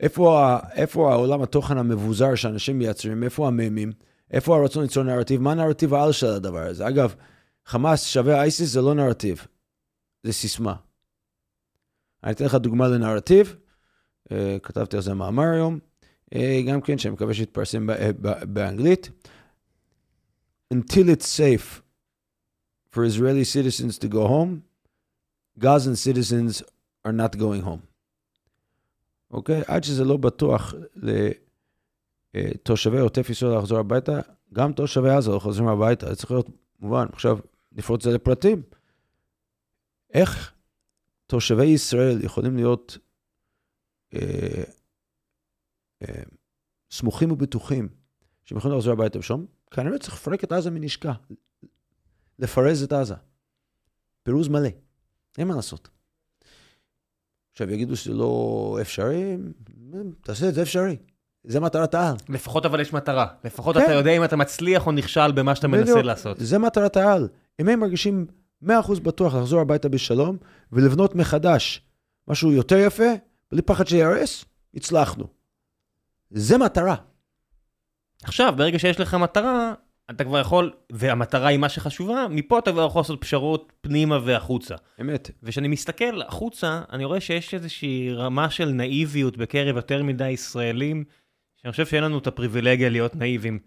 איפה, איפה העולם התוכן המבוזר שאנשים מייצרים? איפה הממים? איפה הרצון ליצור נרטיב? מה הנרטיב העל של הדבר הזה? אגב, חמאס שווה אייסיס זה לא נרטיב, זה סיסמה. אני אתן לך דוגמה לנרטיב, אה, כתבתי על זה מאמר היום, אה, גם כן, שאני מקווה שיתפרסם באנגלית. Until it's safe for Israeli citizens to go home, Gazan citizens are not going home. אוקיי? עד שזה לא בטוח לתושבי עוטף ישראל לחזור הביתה, גם תושבי עזה לא חוזרים הביתה, זה צריך להיות מובן. עכשיו, נפרוץ את זה לפרטים. איך תושבי ישראל יכולים להיות אה, אה, סמוכים ובטוחים שהם יכולים לחזור הביתה ושם? כנראה צריך לפרק את עזה מנשקה, לפרז את עזה. פירוז מלא. אין מה לעשות. עכשיו יגידו שזה לא אפשרי, תעשה את זה אפשרי. זה מטרת העל. לפחות אבל יש מטרה. לפחות כן. אתה יודע אם אתה מצליח או נכשל במה שאתה בדיוק. מנסה לעשות. זה מטרת העל. אם הם מרגישים 100% בטוח לחזור הביתה בשלום ולבנות מחדש משהו יותר יפה, בלי פחד שיהרס, הצלחנו. זה מטרה. עכשיו, ברגע שיש לך מטרה, אתה כבר יכול, והמטרה היא מה שחשובה, מפה אתה כבר יכול לעשות פשרות פנימה והחוצה. אמת. וכשאני מסתכל החוצה, אני רואה שיש איזושהי רמה של נאיביות בקרב יותר מדי ישראלים, שאני חושב שאין לנו את הפריבילגיה להיות נאיבים.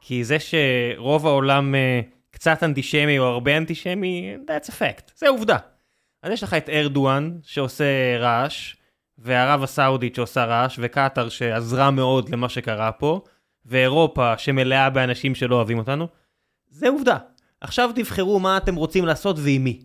כי זה שרוב העולם uh, קצת אנטישמי או הרבה אנטישמי, that's a fact, זה עובדה. אז יש לך את ארדואן שעושה רעש, וערב הסעודית שעושה רעש, וקטאר שעזרה מאוד למה שקרה פה, ואירופה שמלאה באנשים שלא אוהבים אותנו, זה עובדה. עכשיו תבחרו מה אתם רוצים לעשות ועם מי.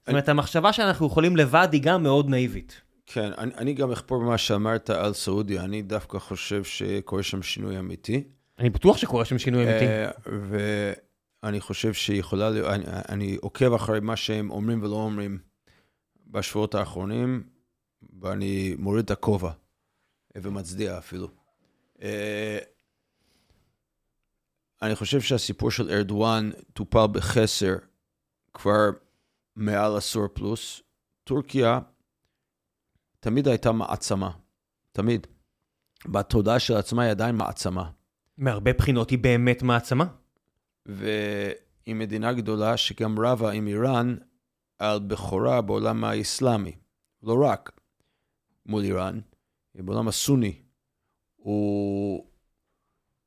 זאת אומרת, המחשבה שאנחנו יכולים לבד היא גם מאוד נאיבית. כן, אני, אני גם אחפור במה שאמרת על סעודיה, אני דווקא חושב שקורה שם שינוי אמיתי. אני בטוח שקורה שם שינוי אמיתי. אה, ואני חושב שיכולה, אני, אני עוקב אחרי מה שהם אומרים ולא אומרים בשבועות האחרונים, ואני מוריד את הכובע ומצדיע אפילו. אה, אני חושב שהסיפור של ארדואן טופל בחסר כבר מעל עשור פלוס. טורקיה תמיד הייתה מעצמה, תמיד. בתודעה של עצמה היא עדיין מעצמה. מהרבה בחינות היא באמת מעצמה. והיא מדינה גדולה שגם רבה עם איראן על בכורה בעולם האסלאמי. לא רק מול איראן, בעולם הסוני. הוא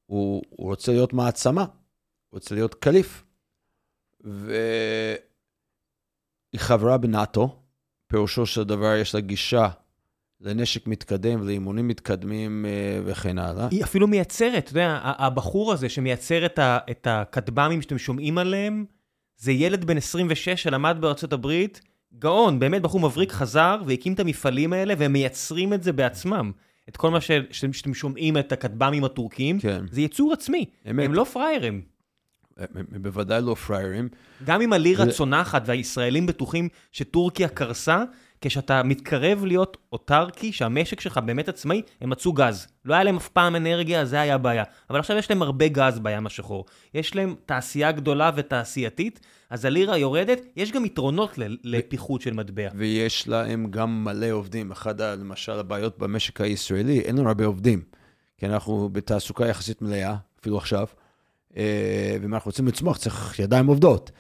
הוא, הוא רוצה להיות מעצמה, הוא רוצה להיות קליף. והיא חברה בנאטו, פירושו של דבר יש לה גישה לנשק מתקדם ולאימונים מתקדמים אה, וכן הלאה. היא אפילו מייצרת, אתה יודע, הבחור הזה שמייצר את, הכטב"מים שאתם שומעים עליהם, זה ילד בן 26 שלמד בארצות הברית, גאון, באמת בחור מבריק, חזר והקים את המפעלים האלה והם מייצרים את זה בעצמם. את כל מה ש... שאתם שומעים את הכטב"מים הטורקים, כן. זה ייצור עצמי, אמת. הם לא פראיירים. הם, הם בוודאי לא פראיירים. גם אם הלירה ו... צונחת והישראלים בטוחים שטורקיה קרסה, כשאתה מתקרב להיות אוטרקי, שהמשק שלך באמת עצמאי, הם מצאו גז. לא היה להם אף פעם אנרגיה, זה היה הבעיה. אבל עכשיו יש להם הרבה גז בים השחור. יש להם תעשייה גדולה ותעשייתית, אז הלירה יורדת, יש גם יתרונות לפיחות של מטבע. ויש להם גם מלא עובדים. אחד, למשל, הבעיות במשק הישראלי, אין לנו הרבה עובדים. כי אנחנו בתעסוקה יחסית מלאה, אפילו עכשיו. אה, ואם אנחנו רוצים לצמוח, צריך ידיים עובדות.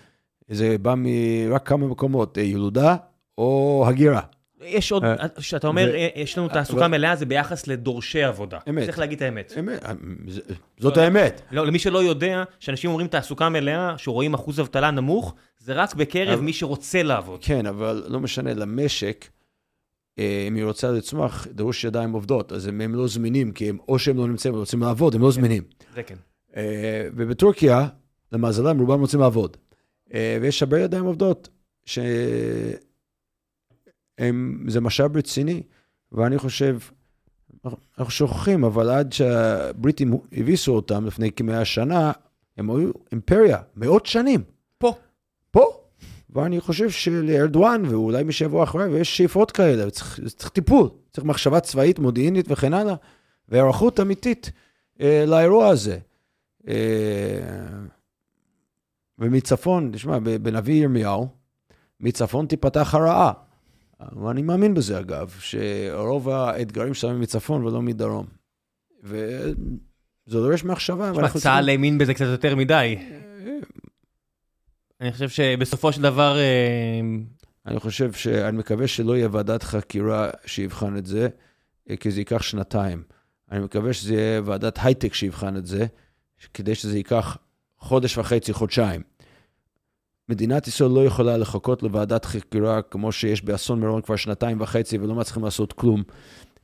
זה בא מרק כמה מקומות, אה, ילודה או הגירה. יש עוד, כשאתה אומר, ו... יש לנו תעסוקה מלאה, זה ביחס לדורשי עבודה. אמת. צריך להגיד את האמת. אמת, זאת האמת. לא, למי שלא יודע, שאנשים אומרים תעסוקה מלאה, שרואים אחוז אבטלה נמוך, זה רק בקרב. מי שרוצה לעבוד. כן, אבל לא משנה, למשק, אה, אם היא רוצה לצמוח, דרוש ידיים עובדות, אז הם, לא זמינים, כי הם, או שהם לא נמצאים ורוצים לעבוד, הם לא כן, זמינים. זה כן. אה, ובטורקיה, למזלם, רובם רוצים לעבוד. אה, ויש הרבה ידיים עובדות, ש... הם, זה משאב רציני, ואני חושב, אנחנו שוכחים, אבל עד שהבריטים הביסו אותם לפני כמאה שנה, הם היו אימפריה, מאות שנים. פה. פה. ואני חושב שלארדואן, ואולי מי שיבוא אחריו, יש שאיפות כאלה, צריך, צריך טיפול, צריך מחשבה צבאית, מודיעינית וכן הלאה, והיערכות אמיתית אה, לאירוע הזה. אה, ומצפון, תשמע, בנביא ירמיהו, מצפון תיפתח הרעה. ואני מאמין בזה אגב, שרוב האתגרים שלנו מצפון ולא מדרום. וזה דורש מחשבה. תשמע, צה"ל האמין בזה קצת יותר מדי. אני חושב שבסופו של דבר... אה, אני חושב ש... אני מקווה שלא יהיה ועדת חקירה שיבחן את זה, אה, כי זה ייקח שנתיים. אני מקווה שזה יהיה ועדת הייטק שיבחן את זה, כדי שזה ייקח חודש וחצי, חודשיים. מדינת ישראל לא יכולה לחכות לוועדת חקירה כמו שיש באסון מירון כבר שנתיים וחצי ולא מצליחים לעשות כלום.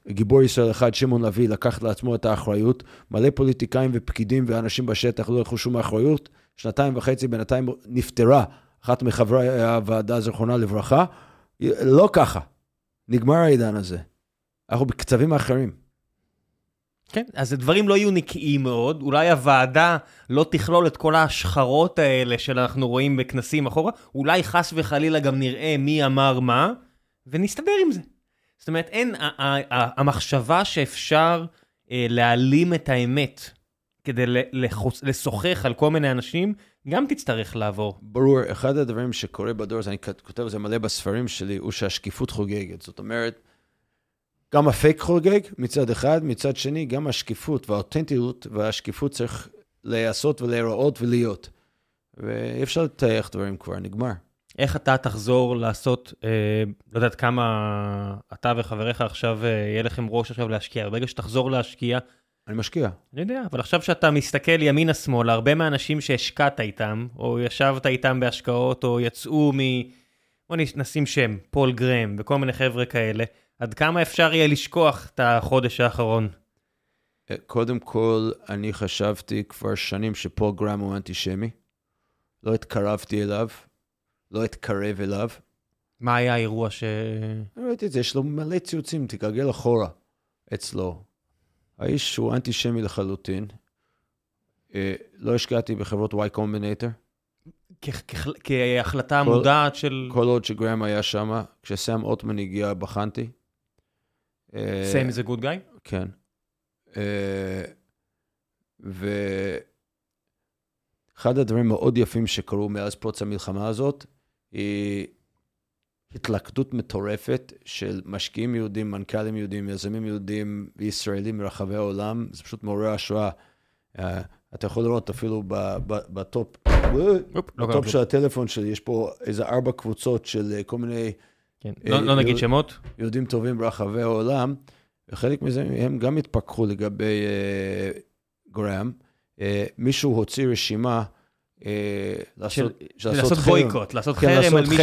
גיבור ישראל אחד, שמעון לביא, לקח לעצמו את האחריות. מלא פוליטיקאים ופקידים ואנשים בשטח לא לקחו שום אחריות. שנתיים וחצי בינתיים נפטרה אחת מחברי הוועדה, זכרונה לברכה. לא ככה. נגמר העידן הזה. אנחנו בקצבים אחרים. כן, אז הדברים לא יהיו נקיים מאוד, אולי הוועדה לא תכלול את כל ההשחרות האלה שאנחנו רואים בכנסים אחורה, אולי חס וחלילה גם נראה מי אמר מה, ונסתדר עם זה. זאת אומרת, אין, המחשבה שאפשר אה, להעלים את האמת כדי לשוחח על כל מיני אנשים, גם תצטרך לעבור. ברור, אחד הדברים שקורה בדור הזה, אני כותב על זה מלא בספרים שלי, הוא שהשקיפות חוגגת. זאת אומרת, גם הפייק חוגג מצד אחד, מצד שני, גם השקיפות והאותנטיות והשקיפות צריך להיעשות ולהיראות ולהיות. ואי אפשר לטייח דברים כבר, נגמר. איך אתה תחזור לעשות, אה, לא יודעת כמה אתה וחבריך עכשיו, אה, יהיה לכם ראש עכשיו להשקיע, ברגע שתחזור להשקיע... אני משקיע. אני יודע, אבל עכשיו שאתה מסתכל ימינה-שמאלה, הרבה מהאנשים שהשקעת איתם, או ישבת איתם בהשקעות, או יצאו מ... בוא נשים שם, פול גרם וכל מיני חבר'ה כאלה, עד כמה אפשר יהיה לשכוח את החודש האחרון? אה, קודם כל, אני חשבתי כבר שנים שפול גרם הוא אנטישמי. לא התקרבתי אליו, לא אתקרב אליו. מה היה האירוע ש... ראיתי את זה, יש לו מלא ציוצים, תגלגל אחורה אצלו. האיש הוא אנטישמי לחלוטין. אה, לא השקעתי בחברות Y Combinator. כהחלטה מודעת של... כל עוד שגרם היה שם, כשסאם אוטמן הגיע, בחנתי. סאם זה גוד גאי? כן. אה, ואחד הדברים מאוד יפים שקרו מאז פרוץ המלחמה הזאת, היא התלכדות מטורפת של משקיעים יהודים, מנכ"לים יהודים, יזמים יהודים וישראלים מרחבי העולם, זה פשוט מעורר השראה. אה, אתה יכול לראות אפילו ב top, לא ב top של הטלפון שלי, יש פה איזה ארבע קבוצות של אה, כל מיני... כן, לא, לא נגיד שמות. יהודים טובים ברחבי העולם, וחלק מזה הם גם התפכחו לגבי אה, גראם. אה, מישהו הוציא רשימה אה, לעשות, של, לעשות בויקוט, לעשות כן, חרם על מי ש...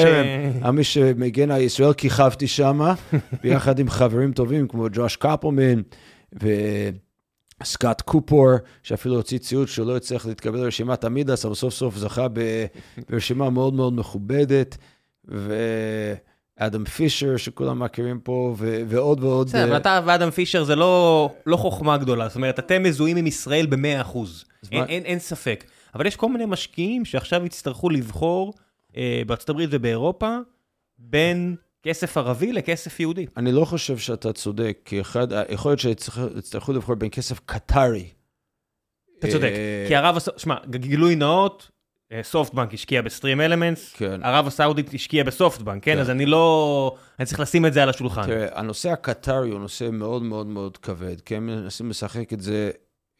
על מי שמגן על ישראל, כיכבתי שם, ביחד עם חברים טובים כמו ג'וש קפלמן וסקאט קופור, שאפילו הוציא ציוד שהוא לא הצליח להתקבל לרשימת עמידס, אבל סוף סוף זכה ברשימה מאוד מאוד מכובדת. ו... אדם פישר, שכולם מכירים פה, ו- ועוד ועוד. בסדר, אבל אתה ואדם פישר זה לא, לא חוכמה גדולה, זאת אומרת, אתם מזוהים עם ישראל ב-100%, אין, אין, אין ספק. אבל יש כל מיני משקיעים שעכשיו יצטרכו לבחור אה, בארצות הברית ובאירופה בין כסף ערבי לכסף יהודי. אני לא חושב שאתה צודק, כי אחד, יכול להיות שיצטרכו לבחור בין כסף קטרי. אתה צודק, אה, כי ערב, שמע, גילוי נאות, סופטבנק אה, השקיע בסטרים אלמנטס, כן. ערב הסעודית השקיע בסופטבנק, כן? כן? אז אני לא... אני צריך לשים את זה על השולחן. תראה, הנושא הקטרי הוא נושא מאוד מאוד מאוד כבד, כי הם מנסים לשחק את זה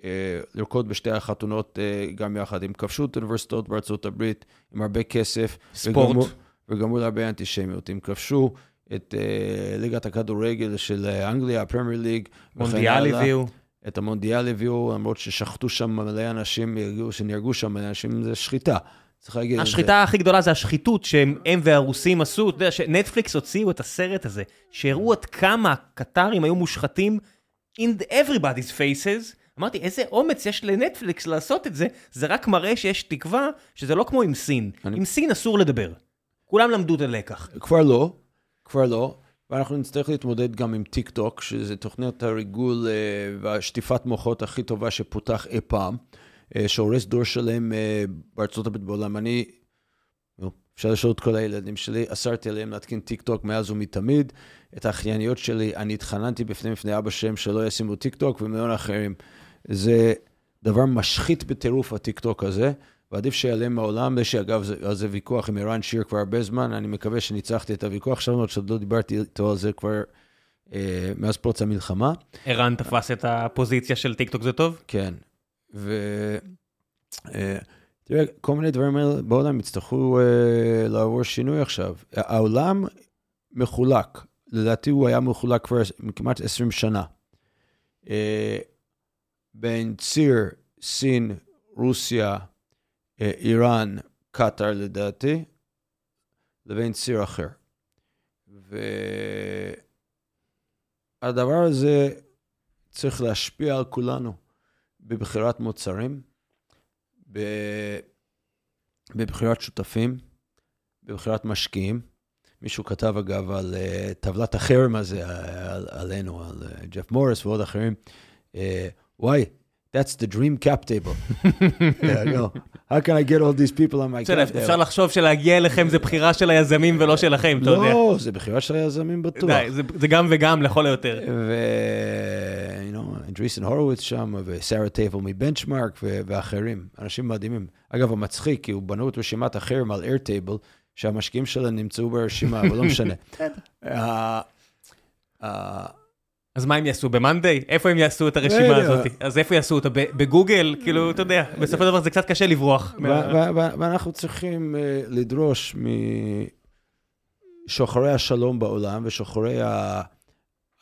אה, לרקוד בשתי החתונות אה, גם יחד. הם כבשו את האוניברסיטאות בארצות הברית עם הרבה כסף. ספורט. וגרמו להרבה אנטישמיות. הם כבשו את uh, ליגת הכדורגל של אנגליה, הפרמייר ליג. מונדיאל הביאו. את המונדיאל הביאו, למרות ששחטו שם מלא אנשים, שנהרגו שם מלא אנשים, זה שחיטה. צריך להגיד השחיטה הכי גדולה זה השחיתות שהם והרוסים עשו. אתה יודע, שנטפליקס הוציאו את הסרט הזה, שהראו עד כמה הקטרים היו מושחתים in everybody's faces. אמרתי, איזה אומץ יש לנטפליקס לעשות את זה, זה רק מראה שיש תקווה שזה לא כמו עם סין. אני... עם סין אסור לדבר. כולם למדו את הלקח. כבר לא, כבר לא. ואנחנו נצטרך להתמודד גם עם טיק טוק, שזה תוכנית הריגול אה, והשטיפת מוחות הכי טובה שפותח אי פעם, אה, שהורס דור שלם אה, בארצות הברית בעולם. אני, אפשר לשאול את כל הילדים שלי, אסרתי עליהם להתקין טיק טוק מאז ומתמיד. את האחייניות שלי, אני התחננתי בפני בפני אבא שהם שלא ישימו טיק טוק ומיליון אחרים. זה דבר משחית בטירוף, הטיקטוק הזה, ועדיף שיעלם מהעולם. יש לי אגב על זה ויכוח עם ערן שיר כבר הרבה זמן, אני מקווה שניצחתי את הוויכוח שלנו, עוד שעוד לא דיברתי איתו על זה כבר אה, מאז פרוץ המלחמה. ערן תפס את הפוזיציה של טיקטוק זה טוב? כן, ו... אה, תראה, כל מיני דברים האלה בעולם יצטרכו אה, לעבור שינוי עכשיו. העולם מחולק, לדעתי הוא היה מחולק כבר כמעט 20 שנה. אה, בין ציר, סין, רוסיה, איראן, קטאר לדעתי, לבין ציר אחר. והדבר הזה צריך להשפיע על כולנו בבחירת מוצרים, בבחירת שותפים, בבחירת משקיעים. מישהו כתב אגב על uh, טבלת החרם הזה, על, עלינו, על uh, ג'ף מוריס ועוד אחרים. Uh, why? That's the dream cap table. How can I get all these people on my cap table? אפשר לחשוב שלהגיע אליכם זה בחירה של היזמים ולא שלכם, אתה יודע. לא, זה בחירה של היזמים בטוח. זה גם וגם לכל היותר. ו... you know, אנדריסן הורוביץ שם, וסארה טייבל מבנצ'מארק ואחרים, אנשים מדהימים. אגב, המצחיק, כי הוא בנו את רשימת החרם על איירטייבל, שהמשקיעים שלהם נמצאו ברשימה, אבל לא משנה. אז מה הם יעשו, במאנדיי? איפה הם יעשו את הרשימה הזאת? אז איפה יעשו אותה? בגוגל? כאילו, אתה יודע, בסופו של דבר זה קצת קשה לברוח. ואנחנו צריכים אה, לדרוש משוחרי השלום בעולם ושוחרי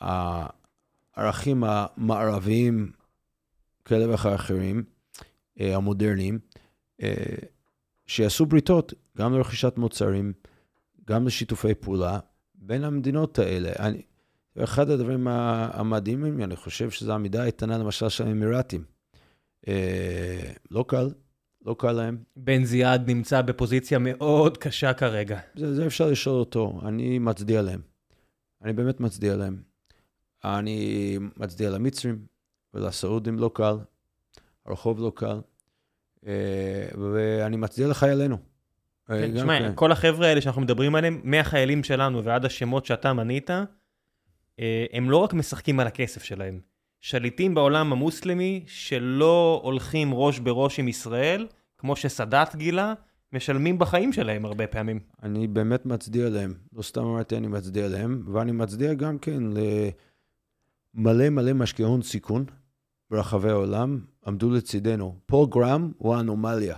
הערכים המערביים כאלה ואחרים, אה, המודרניים, אה, שיעשו בריתות, גם לרכישת מוצרים, גם לשיתופי פעולה בין המדינות האלה. אני, אחד הדברים המדהימים, אני חושב שזו עמידה איתנה למשל של האמירתים. אה, לא קל, לא קל להם. בן זיאד נמצא בפוזיציה מאוד קשה כרגע. זה, זה אפשר לשאול אותו, אני מצדיע להם. אני באמת מצדיע להם. אני מצדיע למצרים ולסעודים לא קל, הרחוב לא קל, אה, ואני מצדיע לחיילינו. אה, כן, תשמע, כן. כל החבר'ה האלה שאנחנו מדברים עליהם, מהחיילים שלנו ועד השמות שאתה מנית, אה, הם לא רק משחקים על הכסף שלהם, שליטים בעולם המוסלמי שלא הולכים ראש בראש עם ישראל, כמו שסאדאת גילה, משלמים בחיים שלהם הרבה פעמים. אני באמת מצדיע להם. לא סתם אמרתי אני מצדיע להם, ואני מצדיע גם כן למלא מלא משקיעי הון סיכון ברחבי העולם, עמדו לצידנו. פול גראם הוא האנומליה.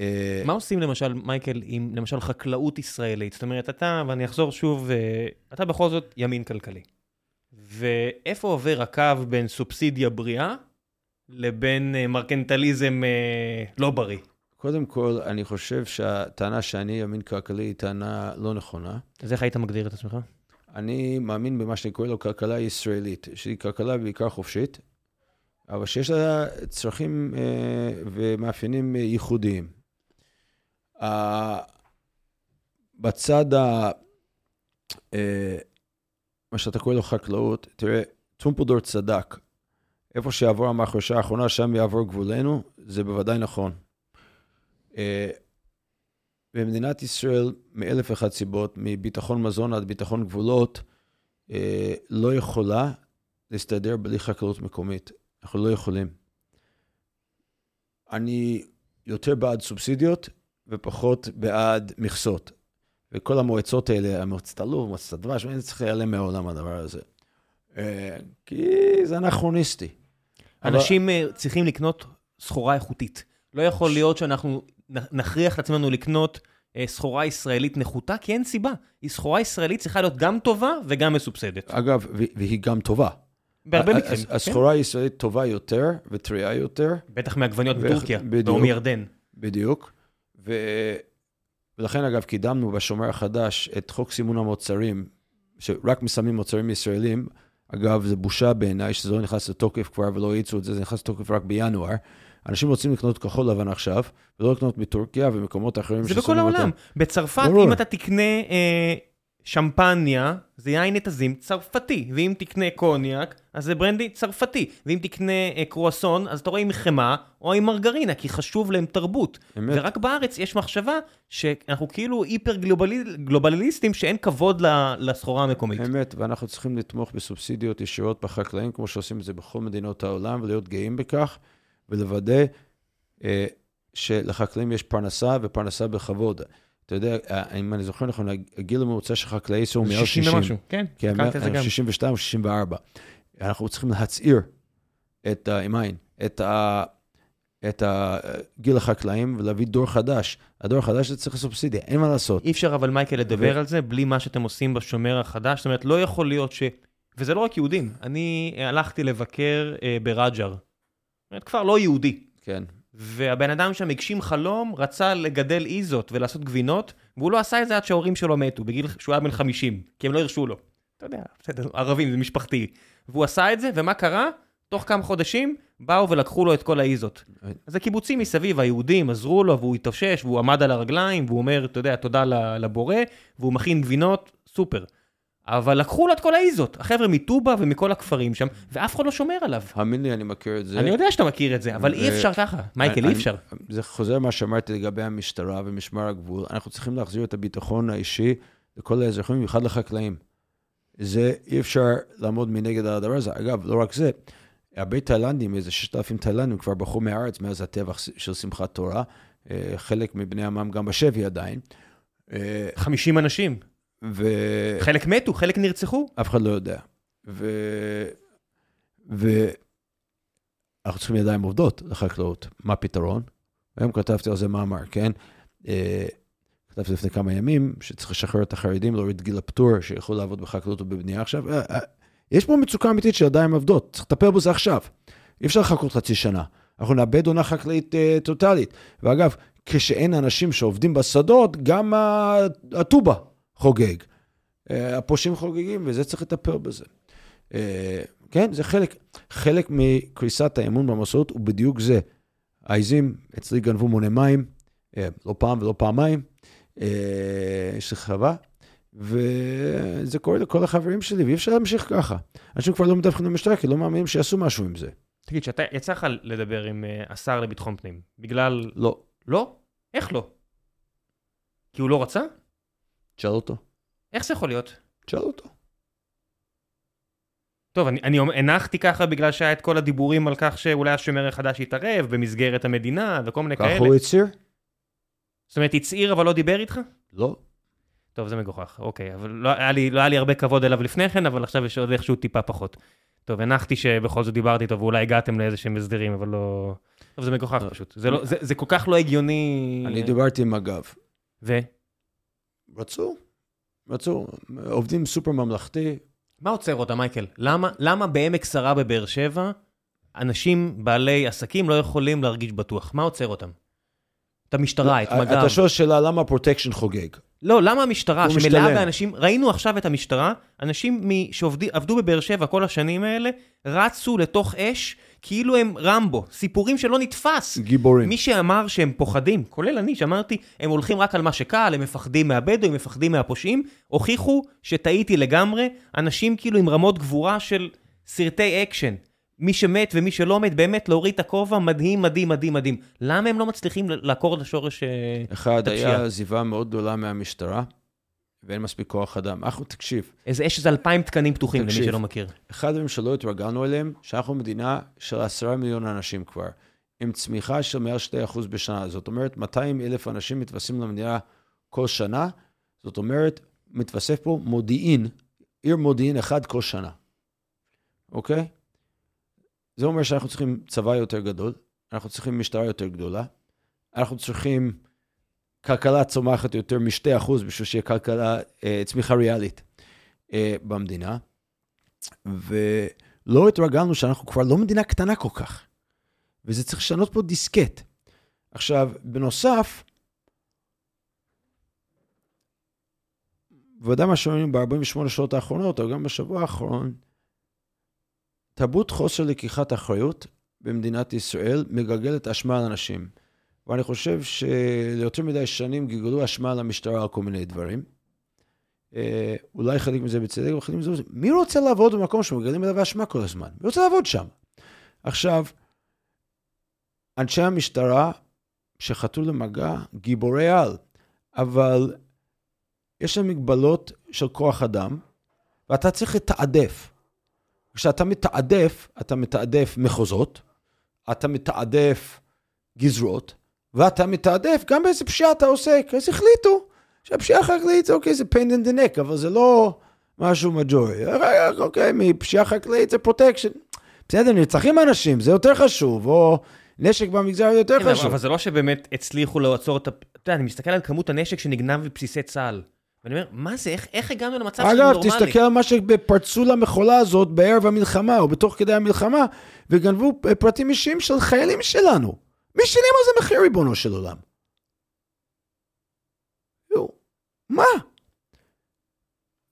אה, מה עושים למשל, מייקל, עם למשל חקלאות ישראלית? זאת אומרת, אתה, ואני אחזור שוב, אה, אתה בכל זאת ימין כלכלי. ואיפה עובר הקו בין סובסידיה בריאה לבין אה, מרקנטליזם לא בריא? קודם כל, אני חושב שהטענה שאני ימין כלכלי היא טענה לא נכונה. אז איך היית מגדיר את עצמך? אני מאמין במה שאני קורא לו כלכלה ישראלית, שהיא כלכלה בעיקר חופשית, אבל שיש לה צרכים ומאפיינים ייחודיים. בצד ה... אה, מה שאתה קורא לו חקלאות, תראה, טרומפלדור צדק. איפה שיעבור המחרשה האחרונה, שם יעבור גבולנו, זה בוודאי נכון. אה, במדינת ישראל, מאלף ואחת סיבות, מביטחון מזון עד ביטחון גבולות, אה, לא יכולה להסתדר בלי חקלאות מקומית. אנחנו לא יכולים. אני יותר בעד סובסידיות, ופחות בעד מכסות. וכל המועצות האלה, המועצת הלוב, מועצת הדבש, אני צריך להיעלם מהעולם הדבר הזה. אה, כי זה אנכרוניסטי. אנשים אבל... אה, צריכים לקנות סחורה איכותית. לא יכול ש... להיות שאנחנו נכריח את עצמנו לקנות אה, סחורה ישראלית נחותה, כי אין סיבה. סחורה ישראלית צריכה להיות גם טובה וגם מסובסדת. אגב, והיא גם טובה. בהרבה מקרים. כן. הסחורה הישראלית טובה יותר וטריה יותר. בטח מעגבניות בטורקיה, או מירדן. בדיוק. ולכן, אגב, קידמנו בשומר החדש את חוק סימון המוצרים, שרק מסמנים מוצרים ישראלים. אגב, זה בושה בעיניי שזה לא נכנס לתוקף כבר ולא האיצו את זה, זה נכנס לתוקף רק בינואר. אנשים רוצים לקנות כחול לבן עכשיו, ולא לקנות מטורקיה ומקומות אחרים. זה בכל העולם. אותם. בצרפת, ברור. אם אתה תקנה אה, שמפניה, זה יין נתזים צרפתי, ואם תקנה קוניאק, אז זה ברנדי צרפתי, ואם תקנה אה, קרואסון, אז אתה רואה עם חמאה או עם מרגרינה, כי חשוב להם תרבות. אמת. ורק בארץ יש מחשבה שאנחנו כאילו היפר גלובליסטים, שאין כבוד לסחורה המקומית. אמת, ואנחנו צריכים לתמוך בסובסידיות ישירות בחקלאים, כמו שעושים את זה בכל מדינות העולם, ולהיות גאים בכך, ולוודא אה, שלחקלאים יש פרנסה ופרנסה בכבוד. אתה יודע, אם אני זוכר נכון, הגיל הממוצע של חקלאי ישראל הוא מעל 60. 60 ומשהו, כן, קראתי את זה גם. 62 או 64. אנחנו צריכים להצעיר את, עם עין, את, ה, את גיל החקלאים ולהביא דור חדש. הדור החדש זה צריך סובסידיה, אין מה לעשות. אי אפשר אבל, מייקל, לדבר ו... על זה בלי מה שאתם עושים בשומר החדש. זאת אומרת, לא יכול להיות ש... וזה לא רק יהודים. אני הלכתי לבקר אה, ברג'ר. זאת אומרת, כפר לא יהודי. כן. והבן אדם שם הגשים חלום, רצה לגדל איזות ולעשות גבינות, והוא לא עשה את זה עד שההורים שלו מתו, בגיל שהוא היה בן 50, כי הם לא הרשו לו. אתה יודע, בסדר, ערבים, זה משפחתי. והוא עשה את זה, ומה קרה? תוך כמה חודשים באו ולקחו לו את כל האיזות. אז הקיבוצים מסביב, היהודים עזרו לו, והוא התאושש, והוא עמד על הרגליים, והוא אומר, אתה יודע, תודה לבורא, והוא מכין גבינות, סופר. אבל לקחו לו את כל האיזות, החבר'ה מטובה ומכל הכפרים שם, ואף אחד לא שומר עליו. האמין לי, אני מכיר את זה. אני יודע שאתה מכיר את זה, אבל אי אפשר ככה. מייקל, אי אפשר. זה חוזר מה שאמרתי לגבי המשטרה ומשמר הגבול. אנחנו צריכים להחזיר את הביטחון האישי לכל האזרחים, במיוחד לחקלאים. זה, אי אפשר לעמוד מנגד על הדבר הזה. אגב, לא רק זה, הרבה תאילנדים, איזה 6,000 תאילנדים כבר ברחו מהארץ מאז הטבח של שמחת תורה. אה, חלק מבני עמם גם בשבי עדיין. 50 אה, אנשים. ו... חלק מתו, חלק נרצחו. אף אחד לא יודע. ו... ו... אנחנו צריכים ידיים עובדות לחקלאות. מה הפתרון? היום כתבתי על זה מאמר, כן? אה, כתבתי לפני כמה ימים שצריך לשחרר את החרדים, להוריד גיל הפטור, שיכולו לעבוד בחקלאות ובבנייה עכשיו. יש פה מצוקה אמיתית של ידיים עובדות, צריך לטפל בזה עכשיו. אי אפשר לחכות חצי שנה. אנחנו נאבד עונה חקלאית uh, טוטאלית. ואגב, כשאין אנשים שעובדים בשדות, גם הטובה חוגג. Uh, הפושעים חוגגים, וזה צריך לטפל בזה. Uh, כן, זה חלק, חלק מקריסת האמון במסורת הוא בדיוק זה. העיזים אצלי גנבו מונה מים, uh, לא פעם ולא פעמיים, יש לי חווה, וזה קורה לכל החברים שלי, ואי אפשר להמשיך ככה. אנשים כבר לא מדווחים למשטרה, כי לא מאמינים שיעשו משהו עם זה. תגיד, שאתה, יצא לך לדבר עם השר לביטחון פנים, בגלל... לא. לא? איך לא? כי הוא לא רצה? תשאל אותו. איך זה יכול להיות? תשאל אותו. טוב, אני, אני הנחתי ככה בגלל שהיה את כל הדיבורים על כך שאולי השומר החדש יתערב במסגרת המדינה וכל מיני כאלה. ככה הוא הצהיר? זאת אומרת, הצהיר אבל לא דיבר איתך? לא. טוב, זה מגוחך, אוקיי. אבל לא היה, לי, לא היה לי הרבה כבוד אליו לפני כן, אבל עכשיו יש עוד איכשהו טיפה פחות. טוב, הנחתי שבכל זאת דיברתי איתו, ואולי הגעתם לאיזה שהם הסדרים, אבל לא... טוב, זה מגוחך פשוט. זה, לא, זה, זה כל כך לא הגיוני... אני דיברתי עם מג"ב. ו? רצו, רצו. עובדים סופר ממלכתי. מה עוצר אותה, מייקל? למה, למה בעמק שרה בבאר שבע, אנשים בעלי עסקים לא יכולים להרגיש בטוח? מה עוצר אותם? את המשטרה, את מג"ב. אתה שואל שאלה למה פרוטקשן חוגג. לא, למה המשטרה, שמלאה באנשים, ראינו עכשיו את המשטרה, אנשים שעבדו בבאר שבע כל השנים האלה, רצו לתוך אש כאילו הם רמבו, סיפורים שלא נתפס. גיבורים. מי שאמר שהם פוחדים, כולל אני, שאמרתי, הם הולכים רק על מה שקל, הם מפחדים מהבדואים, מפחדים מהפושעים, הוכיחו שטעיתי לגמרי, אנשים כאילו עם רמות גבורה של סרטי אקשן. מי שמת ומי שלא מת, באמת להוריד את הכובע, מדהים, מדהים, מדהים, מדהים. למה הם לא מצליחים לעקור את השורש אה, אחד, היה עזיבה מאוד גדולה מהמשטרה, ואין מספיק כוח אדם. אנחנו, תקשיב. איזה, יש איזה אלפיים תקנים פתוחים, תקשיב, למי שלא מכיר. אחד הדברים שלא התרגלנו אליהם, שאנחנו מדינה של עשרה מיליון אנשים כבר, עם צמיחה של מעל 2% בשנה. זאת אומרת, 200 אלף אנשים מתווספים למדינה כל שנה, זאת אומרת, מתווסף פה מודיעין, עיר מודיעין אחד כל שנה, אוקיי? זה אומר שאנחנו צריכים צבא יותר גדול, אנחנו צריכים משטרה יותר גדולה, אנחנו צריכים כלכלה צומחת יותר מ-2% בשביל שיהיה כלכלה, אה, צמיחה ריאלית אה, במדינה. ולא התרגלנו שאנחנו כבר לא מדינה קטנה כל כך, וזה צריך לשנות פה דיסקט. עכשיו, בנוסף, בוודאי מה שאומרים ב-48 שעות האחרונות, או גם בשבוע האחרון, תרבות חוסר לקיחת אחריות במדינת ישראל מגלגלת אשמה על אנשים. ואני חושב שליותר מדי שנים גלגלו אשמה על המשטרה על כל מיני דברים. אה, אולי חלק מזה בצדק וחלק מזה... מי רוצה לעבוד במקום שמגלים עליו אשמה כל הזמן? מי רוצה לעבוד שם? עכשיו, אנשי המשטרה שחטאו למגע, גיבורי על, אבל יש להם מגבלות של כוח אדם, ואתה צריך לתעדף. כשאתה מתעדף, אתה מתעדף מחוזות, אתה מתעדף גזרות, ואתה מתעדף גם באיזה פשיעה אתה עוסק. אז החליטו שהפשיעה חקלאית זה אוקיי, זה pain in the neck, אבל זה לא משהו מג'ורי. אוקיי, מפשיעה חקלאית זה פרוטקשן. בסדר, נרצחים אנשים, זה יותר חשוב, או נשק במגזר זה יותר כן, חשוב. אבל זה לא שבאמת הצליחו לעצור את ה... אתה יודע, אני מסתכל על כמות הנשק שנגנב בבסיסי צה"ל. ואני אומר, מה זה, איך, איך הגענו למצב שזה נורמלי? אגב, תסתכל על מה שפרצו למכולה הזאת בערב המלחמה, או בתוך כדי המלחמה, וגנבו פרטים אישיים של חיילים שלנו. מי שילם על זה מחיר, ריבונו של עולם? מה?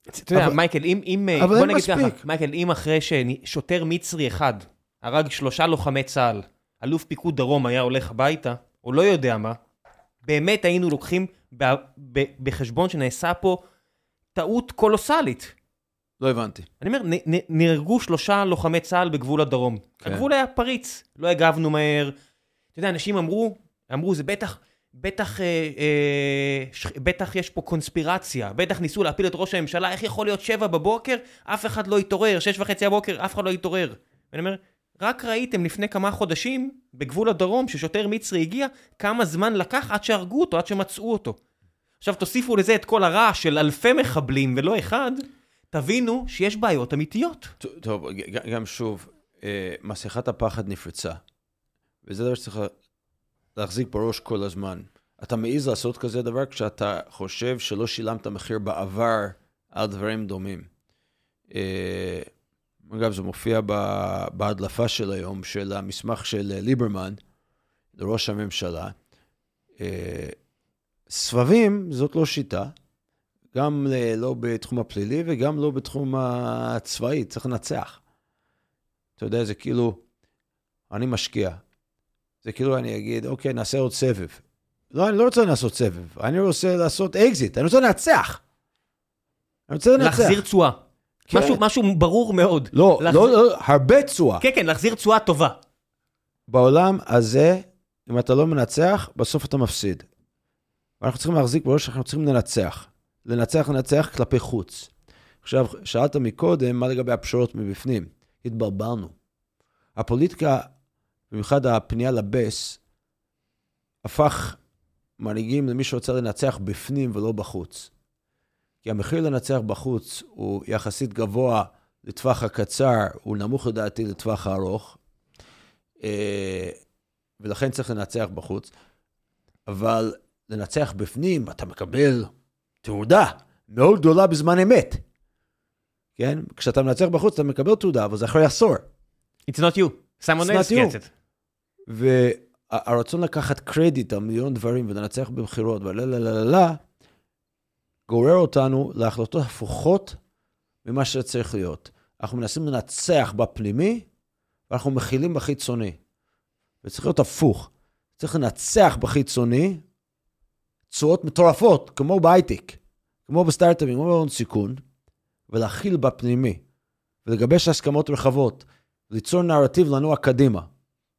אתה יודע, מייקל, אם, אם, בוא נגיד ככה, מייקל, אם אחרי ששוטר מצרי אחד הרג שלושה לוחמי צה"ל, אלוף פיקוד דרום היה הולך הביתה, או לא יודע מה, באמת היינו לוקחים בחשבון שנעשה פה טעות קולוסלית. לא הבנתי. אני אומר, נהרגו שלושה לוחמי צה"ל בגבול הדרום. כן. הגבול היה פריץ, לא הגבנו מהר. אתה יודע, אנשים אמרו, אמרו, זה בטח בטח, אה, אה, ש... בטח יש פה קונספירציה, בטח ניסו להפיל את ראש הממשלה, איך יכול להיות שבע בבוקר, אף אחד לא יתעורר, שש וחצי הבוקר, אף אחד לא יתעורר. ואני אומר, רק ראיתם לפני כמה חודשים, בגבול הדרום, ששוטר מצרי הגיע, כמה זמן לקח עד שהרגו אותו, עד שמצאו אותו. עכשיו תוסיפו לזה את כל הרעש של אלפי מחבלים ולא אחד, תבינו שיש בעיות אמיתיות. טוב, גם שוב, אה, מסכת הפחד נפרצה. וזה דבר שצריך להחזיק בראש כל הזמן. אתה מעז לעשות כזה דבר כשאתה חושב שלא שילמת מחיר בעבר על דברים דומים. אה, אגב, זה מופיע בהדלפה של היום, של המסמך של ליברמן, לראש הממשלה. אה, סבבים זאת לא שיטה, גם לא בתחום הפלילי וגם לא בתחום הצבאי, צריך לנצח. אתה יודע, זה כאילו, אני משקיע. זה כאילו אני אגיד, אוקיי, נעשה עוד סבב. לא, אני לא רוצה לעשות סבב, אני רוצה לעשות אקזיט, אני רוצה לנצח. אני רוצה לנצח. להחזיר תשואה. כן. משהו, משהו ברור מאוד. לא, להחזיר... לא, לא, הרבה תשואה. כן, כן, להחזיר תשואה טובה. בעולם הזה, אם אתה לא מנצח, בסוף אתה מפסיד. ואנחנו צריכים להחזיק בראש שאנחנו צריכים לנצח. לנצח, לנצח כלפי חוץ. עכשיו, שאלת מקודם, מה לגבי הפשרות מבפנים? התבלבלנו. הפוליטיקה, במיוחד הפנייה לבס, הפך מנהיגים למי שרוצה לנצח בפנים ולא בחוץ. כי המחיר לנצח בחוץ הוא יחסית גבוה לטווח הקצר, הוא נמוך לדעתי לטווח הארוך, אה, ולכן צריך לנצח בחוץ. אבל לנצח בפנים, אתה מקבל תעודה מאוד גדולה בזמן אמת. כן? כשאתה מנצח בחוץ, אתה מקבל תעודה, אבל זה אחרי עשור. It's not you. someone else gets it. והרצון לקחת קרדיט על מיליון דברים ולנצח בבחירות ולה לה לה לה לה, גורר אותנו להחלטות הפוכות ממה שצריך להיות. אנחנו מנסים לנצח בפנימי, ואנחנו מכילים בחיצוני. וצריך להיות הפוך. צריך לנצח בחיצוני, תשואות מטורפות, כמו בהייטק, כמו בסטארט-אפים, כמו בהון סיכון, ולהכיל בפנימי, ולגבש הסכמות רחבות, ליצור נרטיב לנוע קדימה.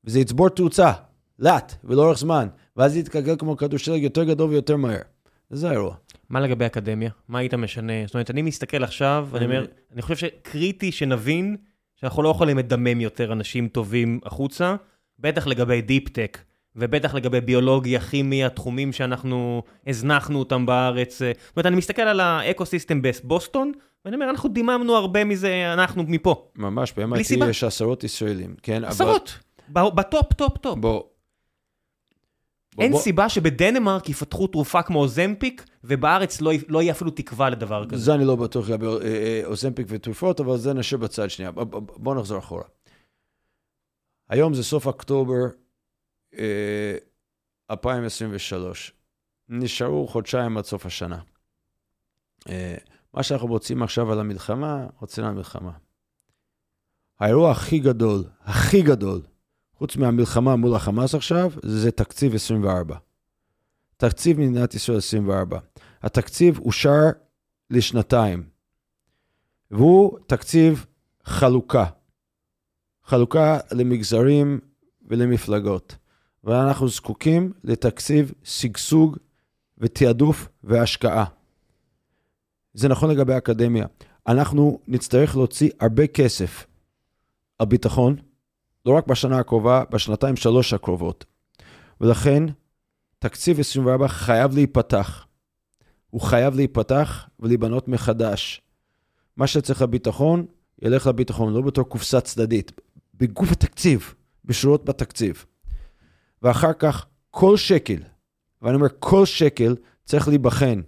וזה יצבור תאוצה, לאט ולאורך זמן, ואז זה יתגלגל כמו כדור שלג יותר גדול ויותר מהר. זה האירוע. מה לגבי אקדמיה? מה היית משנה? זאת אומרת, אני מסתכל עכשיו, ואני אומר, אני חושב שקריטי שנבין שאנחנו לא יכולים לדמם יותר אנשים טובים החוצה, בטח לגבי deep-tech, ובטח לגבי ביולוגיה, כימיה, תחומים שאנחנו הזנחנו אותם בארץ. זאת אומרת, אני מסתכל על ה ecosystem בבוסטון, ואני אומר, אנחנו דיממנו הרבה מזה, אנחנו מפה. ממש, ב-MIT יש עשרות ישראלים, כן? עשרות, אבל... ב top, top, top. בוא. בוא אין בוא. סיבה שבדנמרק יפתחו תרופה כמו אוזמפיק, ובארץ לא, לא יהיה אפילו תקווה לדבר כזה. זה אני לא בטוח לגבי אה, אה, אוזמפיק ותרופות, אבל זה נשאר בצד שנייה. בוא, בוא נחזור אחורה. היום זה סוף אוקטובר 2023. אה, נשארו חודשיים עד סוף השנה. מה שאנחנו רוצים עכשיו על המלחמה, רוצים על המלחמה. האירוע הכי גדול, הכי גדול, חוץ מהמלחמה מול החמאס עכשיו, זה תקציב 24. תקציב מדינת ישראל 24. התקציב אושר לשנתיים, והוא תקציב חלוקה. חלוקה למגזרים ולמפלגות. ואנחנו זקוקים לתקציב שגשוג ותעדוף והשקעה. זה נכון לגבי האקדמיה. אנחנו נצטרך להוציא הרבה כסף על ביטחון, לא רק בשנה הקרובה, בשנתיים שלוש הקרובות. ולכן, תקציב 24 חייב להיפתח. הוא חייב להיפתח ולהיבנות מחדש. מה שצריך לביטחון, ילך לביטחון, לא בתור קופסה צדדית, בגוף התקציב, בשורות בתקציב. ואחר כך, כל שקל, ואני אומר, כל שקל צריך להיבחן.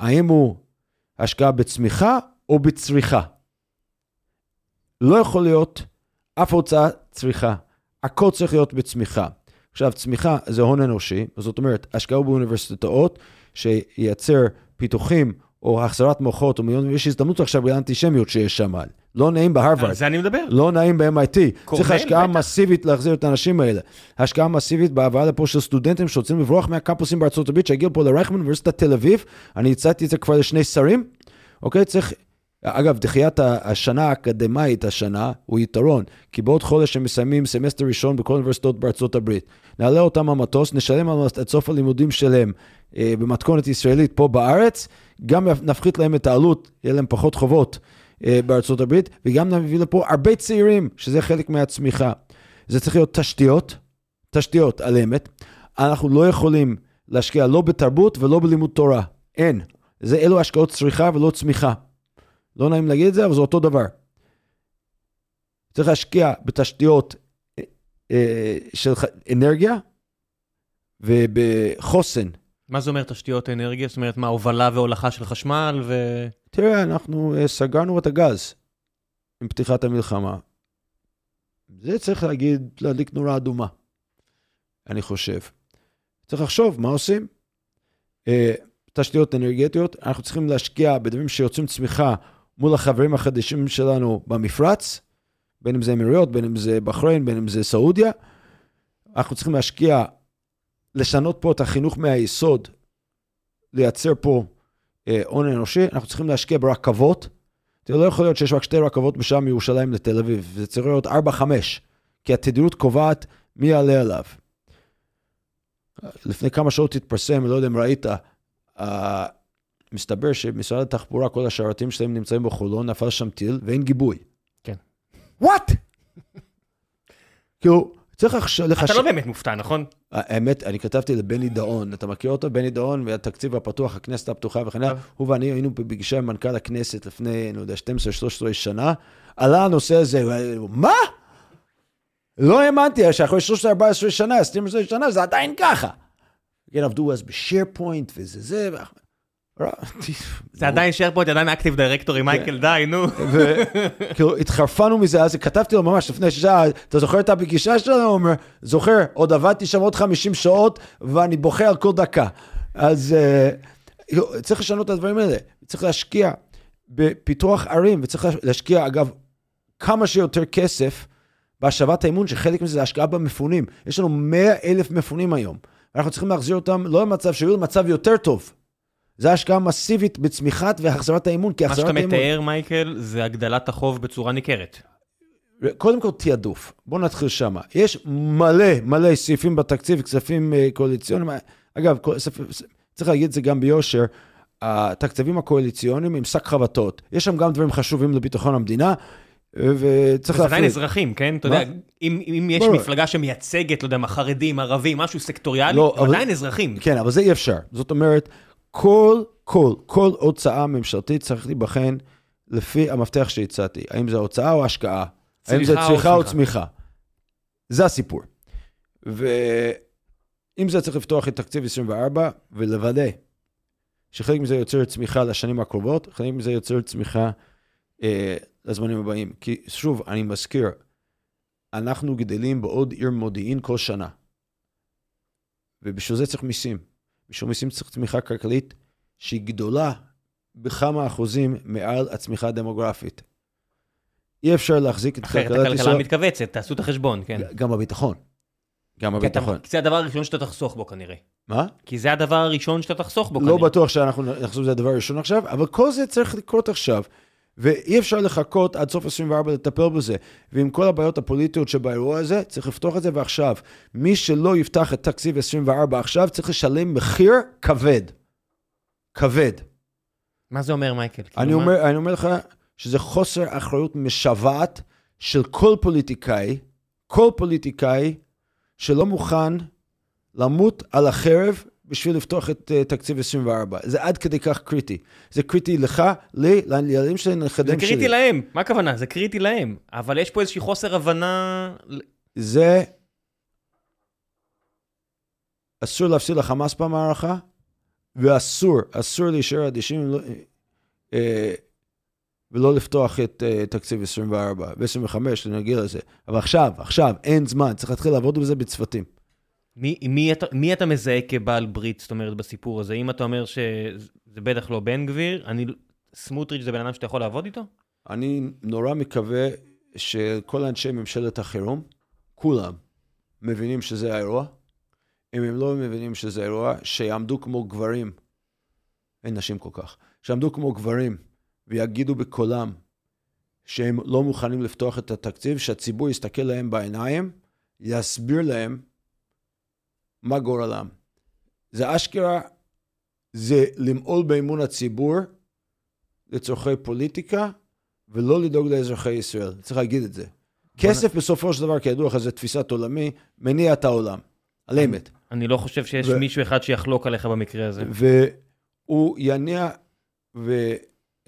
האם הוא השקעה בצמיחה או בצריכה. לא יכול להיות אף הוצאה צריכה. הכל צריך להיות בצמיחה. עכשיו, צמיחה זה הון אנושי, זאת אומרת, השקעה באוניברסיטאות שייצר פיתוחים או החזרת מוחות, או מיליון, יש הזדמנות עכשיו לאנטישמיות שיש שם. לא נעים בהרווארד. על זה אני מדבר. לא נעים ב-MIT. צריך השקעה בטח. מסיבית להחזיר את האנשים האלה. השקעה מסיבית בהבאה לפה של סטודנטים שרוצים לברוח מהקמפוסים בארצות הברית, שהגיעו פה לרייכמן אוניברסיטת תל אביב. אני הצעתי את זה כבר לשני שרים. אוקיי? צריך אגב, דחיית השנה האקדמאית השנה הוא יתרון, כי בעוד חודש הם מסיימים סמסטר ראשון בכל האוניברסיטאות בארצות הברית. נעלה אותם המטוס, נשלם את סוף הלימודים שלהם אה, במתכונת ישראלית פה בארץ, גם נפחית להם את העלות, יהיה להם פחות חובות אה, בארצות הברית, וגם נביא לפה הרבה צעירים, שזה חלק מהצמיחה. זה צריך להיות תשתיות, תשתיות על אמת. אנחנו לא יכולים להשקיע לא בתרבות ולא בלימוד תורה. אין. זה אלו השקעות צריכה ולא צמיחה. לא נעים להגיד את זה, אבל זה אותו דבר. צריך להשקיע בתשתיות אה, אה, של אנרגיה ובחוסן. מה זה אומר תשתיות אנרגיה? זאת אומרת, מה, הובלה והולכה של חשמל ו... תראה, אנחנו אה, סגרנו את הגז עם פתיחת המלחמה. זה צריך להגיד, להדליק נורה אדומה, אני חושב. צריך לחשוב מה עושים. תשתיות אנרגטיות, אנחנו צריכים להשקיע בדברים שיוצאים צמיחה מול החברים החדשים שלנו במפרץ, בין אם זה אמירויות, בין אם זה בחריין, בין אם זה סעודיה. אנחנו צריכים להשקיע, לשנות פה את החינוך מהיסוד, לייצר פה אה, הון אה, אנושי. אנחנו צריכים להשקיע ברכבות. זה לא יכול להיות שיש רק שתי רכבות בשעה מירושלים לתל אביב, זה צריך להיות 4-5, כי התדירות קובעת מי יעלה עליו. לפני כמה שעות התפרסם, לא יודע אם ראית, מסתבר שמשרד התחבורה, כל השרתים שלהם נמצאים בחולון, נפל שם טיל ואין גיבוי. כן. What? כאילו, צריך לחשב... אתה לא באמת מופתע, נכון? האמת, אני כתבתי לבני דאון, אתה מכיר אותו? בני דאון והתקציב הפתוח, הכנסת הפתוחה וכן הלאה. הוא ואני היינו בפגישה עם מנכ"ל הכנסת לפני, אני יודע, 12-13 שנה. עלה הנושא הזה, מה? לא האמנתי שאחרי 13-14 שנה, 12 שנה, זה עדיין ככה. כן, עבדו אז בשיר פוינט וזה זה. זה עדיין שייר עדיין אקטיב דירקטורי מייקל די, נו. וכאילו התחרפנו מזה, אז כתבתי לו ממש לפני שעה, אתה זוכר את הפגישה שלנו? הוא אומר, זוכר, עוד עבדתי שם עוד 50 שעות ואני בוכה על כל דקה. אז אה, צריך לשנות את הדברים האלה, צריך להשקיע בפיתוח ערים, וצריך להשקיע, אגב, כמה שיותר כסף בהשבת האמון, שחלק מזה זה השקעה במפונים. יש לנו 100 אלף מפונים היום. אנחנו צריכים להחזיר אותם לא למצב שיהיו למצב יותר טוב. זה השקעה מסיבית בצמיחת והחזרת האמון, כי החזרת האמון... מה שאתה מתאר, מייקל, זה הגדלת החוב בצורה ניכרת. קודם כל תעדוף, בואו נתחיל שם. יש מלא מלא סעיפים בתקציב, כספים אה, קואליציוניים. אגב, צריך להגיד את זה גם ביושר, התקציבים הקואליציוניים הם שק חבטות. יש שם גם דברים חשובים לביטחון המדינה, וצריך להפריד. זה עדיין אזרחים, כן? אתה יודע, אם, אם יש מפלגה שמייצגת, לא יודע מה, חרדים, ערבים, משהו סקטוריאלי, לא, אבל... עדיין אזרחים. כן, אבל זה אי אפשר. זאת אומרת, כל, כל, כל הוצאה ממשלתית צריך להיבחן לפי המפתח שהצעתי. האם זה הוצאה או השקעה? האם זה צריכה או צמיחה? זה הסיפור. ואם זה צריך לפתוח את תקציב 24 ולוודא שחלק מזה יוצר צמיחה לשנים הקרובות, חלק מזה יוצר צמיחה אה, לזמנים הבאים. כי שוב, אני מזכיר, אנחנו גדלים בעוד עיר מודיעין כל שנה. ובשביל זה צריך מיסים. בשביל מיסים צריך צמיחה כלכלית שהיא גדולה בכמה אחוזים מעל הצמיחה הדמוגרפית. אי אפשר להחזיק את כלכלת ישראל... אחרת הכלכלה מתכווצת, תעשו את החשבון, כן. גם בביטחון. גם בביטחון. כי זה הדבר הראשון שאתה תחסוך בו כנראה. מה? כי זה הדבר הראשון שאתה תחסוך בו לא כנראה. לא בטוח שאנחנו נחזור לזה הדבר הראשון עכשיו, אבל כל זה צריך לקרות עכשיו. ואי אפשר לחכות עד סוף 24 לטפל בזה. ועם כל הבעיות הפוליטיות שבאירוע הזה, צריך לפתוח את זה ועכשיו. מי שלא יפתח את תקציב 24 עכשיו, צריך לשלם מחיר כבד. כבד. מה זה אומר, מייקל? כאילו אני, אומר, אני אומר לך שזה חוסר אחריות משוועת של כל פוליטיקאי, כל פוליטיקאי שלא מוכן למות על החרב בשביל לפתוח את uh, תקציב 24. זה עד כדי כך קריטי. זה קריטי לך, לי, לילדים שלי, לנכדים שלי. זה קריטי להם, מה הכוונה? זה קריטי להם. אבל יש פה איזושהי חוסר הבנה... זה... אסור להפסיד לחמאס במערכה, ואסור, אסור להישאר אדישים לא, אה, ולא לפתוח את אה, תקציב 24 ו-25, נגיע לזה. אבל עכשיו, עכשיו, אין זמן, צריך להתחיל לעבוד בזה בצוותים. מי, מי, מי אתה מזהה כבעל ברית, זאת אומרת, בסיפור הזה? אם אתה אומר שזה בטח לא בן גביר, אני, סמוטריץ' זה בן אדם שאתה יכול לעבוד איתו? אני נורא מקווה שכל אנשי ממשלת החירום, כולם, מבינים שזה האירוע. אם הם לא מבינים שזה האירוע, שיעמדו כמו גברים, אין נשים כל כך, שיעמדו כמו גברים ויגידו בקולם שהם לא מוכנים לפתוח את התקציב, שהציבור יסתכל להם בעיניים, יסביר להם מה גורלם. זה אשכרה, זה למעול באמון הציבור לצורכי פוליטיקה, ולא לדאוג לאזרחי ישראל. צריך להגיד את זה. כסף בסופו של דבר, כידוע לך, זה תפיסת עולמי, מניע את העולם. על אמת. אני לא חושב שיש ו... מישהו אחד שיחלוק עליך במקרה הזה. והוא יניע ו...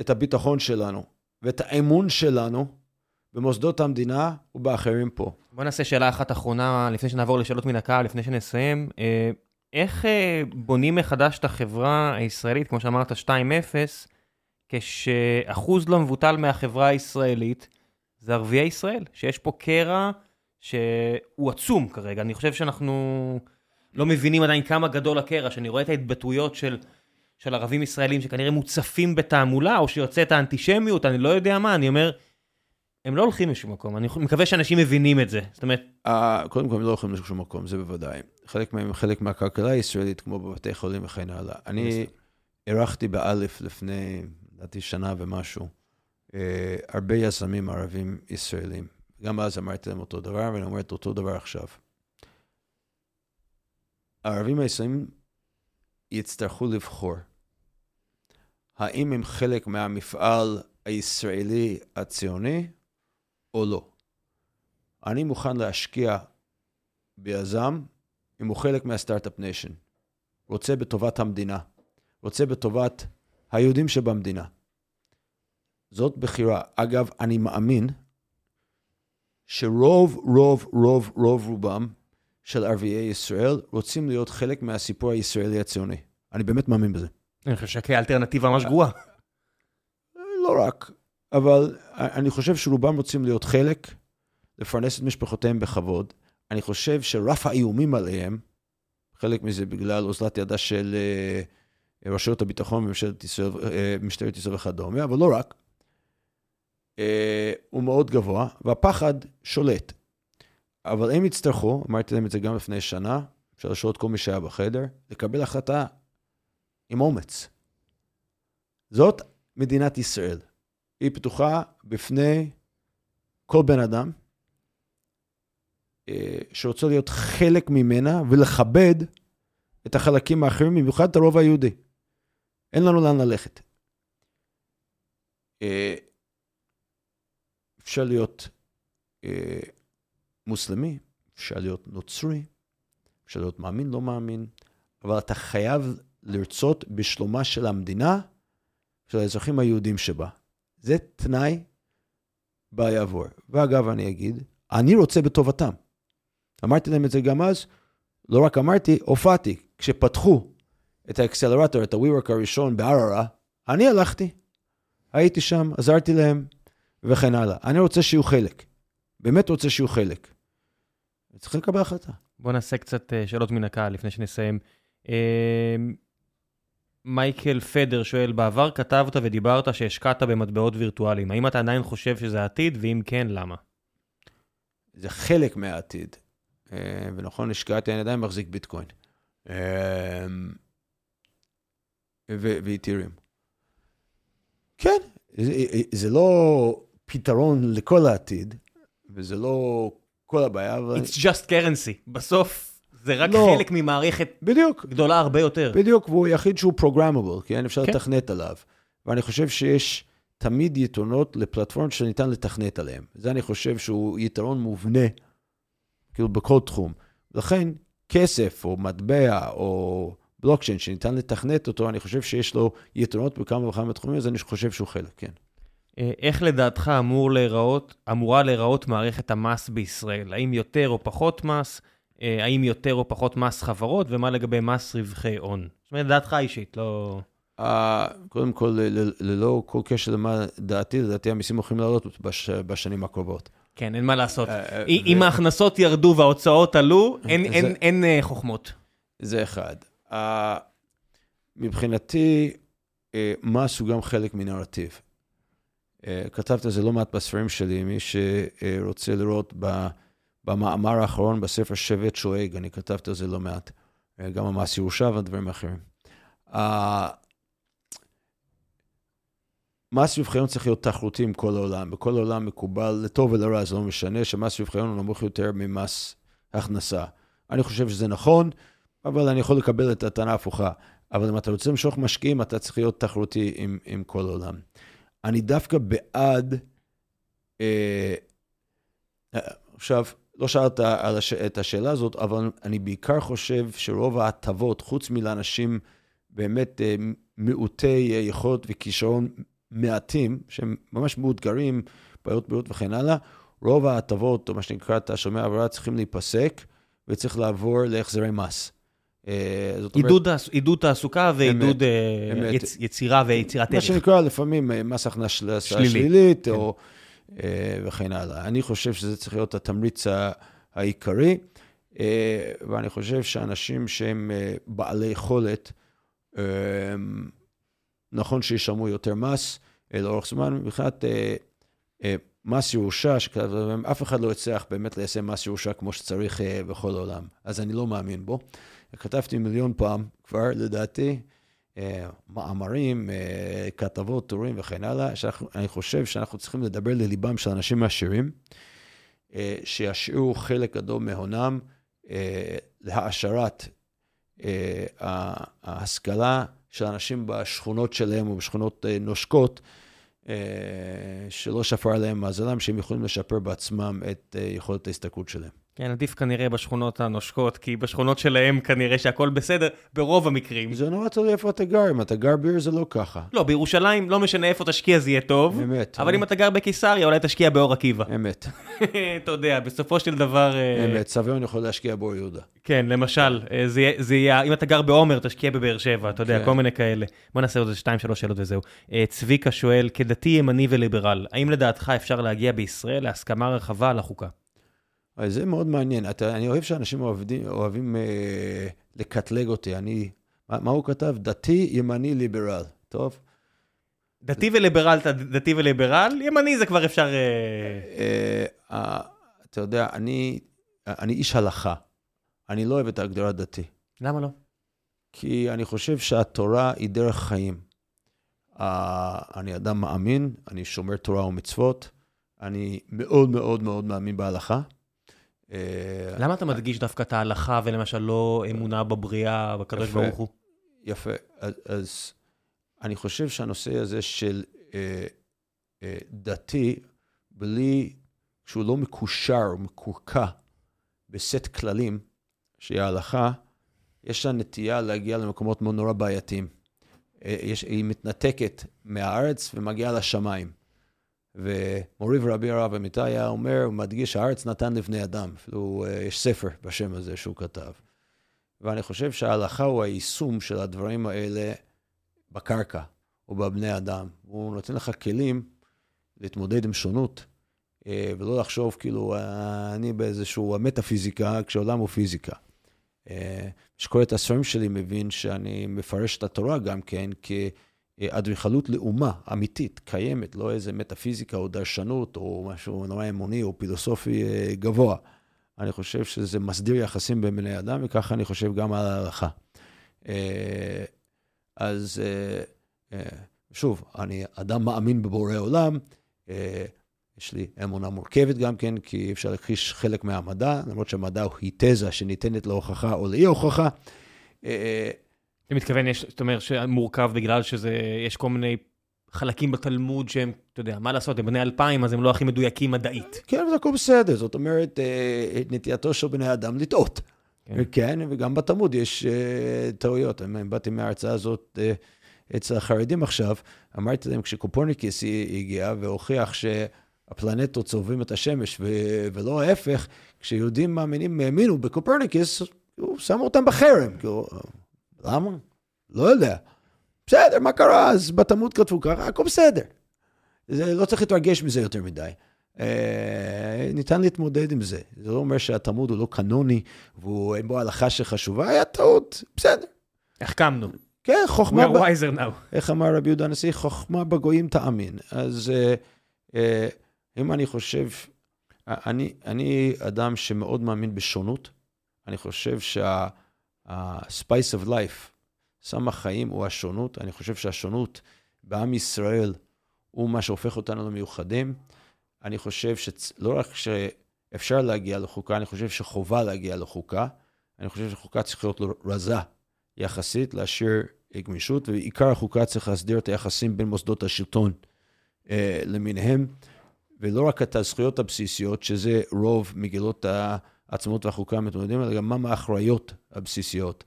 את הביטחון שלנו ואת האמון שלנו במוסדות המדינה ובאחרים פה. בוא נעשה שאלה אחת אחרונה, לפני שנעבור לשאלות מן הקהל, לפני שנסיים. אה, איך אה, בונים מחדש את החברה הישראלית, כמו שאמרת, 2-0, כשאחוז לא מבוטל מהחברה הישראלית זה ערביי ישראל, שיש פה קרע שהוא עצום כרגע. אני חושב שאנחנו לא מבינים עדיין כמה גדול הקרע, שאני רואה את ההתבטאויות של, של ערבים ישראלים שכנראה מוצפים בתעמולה, או שיוצאת האנטישמיות, אני לא יודע מה, אני אומר, הם לא הולכים לשום מקום, אני מקווה שאנשים מבינים את זה, זאת אומרת... Uh, קודם כל, הם לא הולכים לשום מקום, זה בוודאי. חלק מהם חלק מהכלכלה הישראלית, כמו בבתי חולים וכן הלאה. אני אירחתי באלף לפני, לדעתי, שנה ומשהו, uh, הרבה יזמים ערבים ישראלים. גם אז אמרתי להם אותו דבר, ואני אומר את אותו דבר עכשיו. הערבים הישראלים יצטרכו לבחור האם הם חלק מהמפעל הישראלי הציוני או לא. אני מוכן להשקיע ביזם אם הוא חלק מהסטארט-אפ ניישן. רוצה בטובת המדינה, רוצה בטובת היהודים שבמדינה. זאת בחירה. אגב, אני מאמין שרוב, רוב, רוב, רוב רובם של ערביי ישראל רוצים להיות חלק מהסיפור הישראלי הציוני. אני באמת מאמין בזה. אני חושב שכאלטרנטיבה ממש גרועה. לא רק, אבל אני חושב שרובם רוצים להיות חלק, לפרנס את משפחותיהם בכבוד. אני חושב שרף האיומים עליהם, חלק מזה בגלל אוזלת ידה של uh, רשויות הביטחון ומשטרת ישראל, uh, ישראל וכדומה, אבל לא רק, uh, הוא מאוד גבוה, והפחד שולט. אבל הם יצטרכו, אמרתי להם את זה גם לפני שנה, אפשר לשאול את כל מי שהיה בחדר, לקבל החלטה עם אומץ. זאת מדינת ישראל. היא פתוחה בפני כל בן אדם אה, שרוצה להיות חלק ממנה ולכבד את החלקים האחרים, במיוחד את הרוב היהודי. אין לנו לאן ללכת. אה, אפשר להיות אה, מוסלמי, אפשר להיות נוצרי, אפשר להיות מאמין, לא מאמין, אבל אתה חייב לרצות בשלומה של המדינה, של האזרחים היהודים שבה. זה תנאי בל יעבור. ואגב, אני אגיד, אני רוצה בטובתם. אמרתי להם את זה גם אז, לא רק אמרתי, הופעתי. כשפתחו את האקסלרטור, את ה-WeWork הראשון בערערה, אני הלכתי, הייתי שם, עזרתי להם, וכן הלאה. אני רוצה שיהיו חלק. באמת רוצה שיהיו חלק. צריך לקבל החלטה. בוא נעשה קצת אה, שאלות מן הקהל לפני שנסיים. אה, מייקל פדר שואל, בעבר כתבת ודיברת שהשקעת במטבעות וירטואליים. האם אתה עדיין חושב שזה העתיד, ואם כן, למה? זה חלק מהעתיד. אה, ונכון, השקעתי, אני עדיין מחזיק ביטקוין. ואיתירים. כן, זה, זה לא פתרון לכל העתיד, וזה לא כל הבעיה, אבל... It's just currency. בסוף זה רק לא. חלק ממערכת בדיוק. גדולה הרבה יותר. בדיוק, והוא היחיד שהוא פרוגרמבל, כן? אפשר כן. לתכנת עליו. ואני חושב שיש תמיד יתרונות לפלטפורמות שניתן לתכנת עליהן. זה אני חושב שהוא יתרון מובנה, כאילו בכל תחום. לכן, כסף או מטבע או בלוקצ'יין שניתן לתכנת אותו, אני חושב שיש לו יתרונות בכמה וכמה תחומים, אז אני חושב שהוא חלק, כן. אה, איך לדעתך אמור להיראות, אמורה להיראות מערכת המס בישראל? האם יותר או פחות מס? אה, האם יותר או פחות מס חברות, ומה לגבי מס רווחי הון? זאת אומרת, דעתך אישית, לא... Uh, קודם כל, ללא כל קשר למה דעתי, לדעתי המיסים הולכים לעלות בש, בשנים הקרובות. כן, אין מה לעשות. Uh, אם. ההכנסות ירדו וההוצאות עלו, אין, חוכמות. זה אחד. מבחינתי, מס הוא גם חלק מנרטיב. כתבתי על זה לא מעט בספרים שלי, מי שרוצה לראות ב... במאמר האחרון בספר שבט שואג, אני כתבתי על זה לא מעט, אה, גם המס ירושה ודברים אחרים. Uh, מס רווחי הון צריך להיות תחרותי עם כל העולם. בכל העולם מקובל, לטוב ולרע, זה לא משנה, שמס רווחי הון הוא נמוך יותר ממס הכנסה. אני חושב שזה נכון, אבל אני יכול לקבל את הטענה ההפוכה. אבל אם אתה רוצה למשוך משקיעים, אתה צריך להיות תחרותי עם, עם כל העולם. אני דווקא בעד, אה, עכשיו, לא שאלת על הש... את השאלה הזאת, אבל אני בעיקר חושב שרוב ההטבות, חוץ מלאנשים באמת אה, מעוטי אה, יכולת וכישרון מעטים, שהם ממש מאותגרים, בעיות בריאות וכן הלאה, רוב ההטבות, או מה שנקרא תשלומי העברה, צריכים להיפסק, וצריך לעבור להחזרי מס. אה, עידוד, אומרת, עידוד תעסוקה ועידוד אמת, יצ, יצירה ויצירת ערך. מה שנקרא לפעמים מס הכנסה שלילית, כן. או וכן הלאה. אני חושב שזה צריך להיות התמריץ העיקרי, ואני חושב שאנשים שהם בעלי יכולת, נכון שישלמו יותר מס אה, לאורך זמן, מבחינת אה, אה, מס ירושה, אף אחד לא יצליח באמת ליישם מס ירושה כמו שצריך בכל העולם, אז אני לא מאמין בו. כתבתי מיליון פעם כבר, לדעתי, מאמרים, כתבות, טורים וכן הלאה, שאני חושב שאנחנו צריכים לדבר לליבם של אנשים עשירים, שישאירו חלק גדול מהונם להעשרת אה, ההשכלה של אנשים בשכונות שלהם או בשכונות אה, נושקות, אה, שלא שפר עליהם מזלם, שהם יכולים לשפר בעצמם את יכולת ההסתכלות שלהם. כן, עדיף כנראה בשכונות הנושקות, כי בשכונות שלהם כנראה שהכל בסדר, ברוב המקרים. זה נורא תלוי איפה אתה גר, אם אתה גר בעיר זה לא ככה. לא, בירושלים, לא משנה איפה תשקיע זה יהיה טוב. אמת. אבל אם אתה גר בקיסריה, אולי תשקיע באור עקיבא. אמת. אתה יודע, בסופו של דבר... אה, אמת, סביון יכול להשקיע באור יהודה. כן, למשל, אה, זה יהיה, אם אתה גר בעומר, תשקיע בבאר שבע, אתה יודע, כן. כל מיני כאלה. בוא נעשה עוד איזה שתיים, שלוש שאלות וזהו. אה, צביקה שואל, כדתי ימני וליברל, האם לדעתך אפשר להגיע בישראל להסכמה רחבה על החוקה? אז זה מאוד מעניין. אתה, אני אוהב שאנשים אוהבים, אוהבים אה, לקטלג אותי. אני, מה, מה הוא כתב? דתי, ימני, ליברל. טוב. דתי וליברל, דתי וליברל, ימני זה כבר אפשר... אה... אה, אה, אתה יודע, אני, אני איש הלכה. אני לא אוהב את ההגדרה דתי. למה לא? כי אני חושב שהתורה היא דרך חיים. Uh, אני אדם מאמין, אני שומר תורה ומצוות, אני מאוד מאוד מאוד מאמין בהלכה. אה, למה אתה מדגיש דווקא את ההלכה ולמשל לא אמונה בבריאה, בקדוש ברוך הוא? יפה. אז, אני חושב שהנושא הזה של אה, אה, דתי, בלי, שהוא לא מקושר או מקורקע בסט כללים, שהיא ההלכה, יש לה נטייה להגיע למקומות מאוד נורא בעייתיים. אה, יש, היא מתנתקת מהארץ ומגיעה לשמיים. ומורי ורבי הרב אמיתי היה אומר, הוא מדגיש, הארץ נתן לבני אדם. אפילו אה, יש ספר בשם הזה שהוא כתב. ואני חושב שההלכה הוא היישום של הדברים האלה בקרקע או בבני אדם. הוא נותן לך כלים להתמודד עם שונות, אה, ולא לחשוב כאילו אה, אני באיזשהו מטאפיזיקה, כשעולם הוא פיזיקה. שקורא את הספרים שלי מבין שאני מפרש את התורה גם כן כ... אדריכלות לאומה אמיתית, קיימת, לא איזה מטאפיזיקה או דרשנות או משהו נורא אמוני או פילוסופי אה, גבוה. אני חושב שזה מסדיר יחסים בין בני אדם, וככה אני חושב גם על ההלכה. אה, אז אה, שוב, אני אדם מאמין בבורא עולם, יש לי אמונה מורכבת גם כן, כי אי אפשר להכחיש חלק מהמדע, למרות שהמדע היא תזה שניתנת להוכחה או לאי הוכחה. אתה מתכוון, יש, זאת אומרת, שמורכב בגלל שזה, יש כל מיני חלקים בתלמוד שהם, אתה יודע, מה לעשות, הם בני אלפיים, אז הם לא הכי מדויקים מדעית. כן, זה הכל בסדר, זאת אומרת, אה, נטייתו של בני אדם לטעות. כן, כן וגם בתלמוד יש uh, טעויות. אני באתי מההרצאה הזאת uh, אצל החרדים עכשיו, אמרתי להם, כשקופורניקס הגיע והוכיח שהפלנטות צובעים את השמש ו- ולא ההפך, כשיהודים מאמינים האמינו בקופורניקס, הוא שם אותם בחרם. כאילו, למה? לא יודע. בסדר, מה קרה? אז בתלמוד כתבו ככה, הכל בסדר. זה, לא צריך להתרגש מזה יותר מדי. אה, ניתן להתמודד עם זה. זה לא אומר שהתלמוד הוא לא קנוני, ואין בו הלכה שחשובה, היה טעות, בסדר. החכמנו. כן, חוכמה... We are wiser now. איך אמר רבי יהודה הנשיא? חוכמה בגויים תאמין. אז אה, אה, אם אני חושב, אני, אני אדם שמאוד מאמין בשונות. אני חושב שה... ה-spice of life, סם החיים הוא השונות. אני חושב שהשונות בעם ישראל הוא מה שהופך אותנו למיוחדים. אני חושב שלא רק שאפשר להגיע לחוקה, אני חושב שחובה להגיע לחוקה. אני חושב שחוקה צריכה להיות רזה יחסית, להשאיר גמישות, ועיקר החוקה צריך להסדיר את היחסים בין מוסדות השלטון אה, למיניהם, ולא רק את הזכויות הבסיסיות, שזה רוב מגילות העצמאות והחוקה מתמודדים, אלא גם מה האחריות הבסיסיות.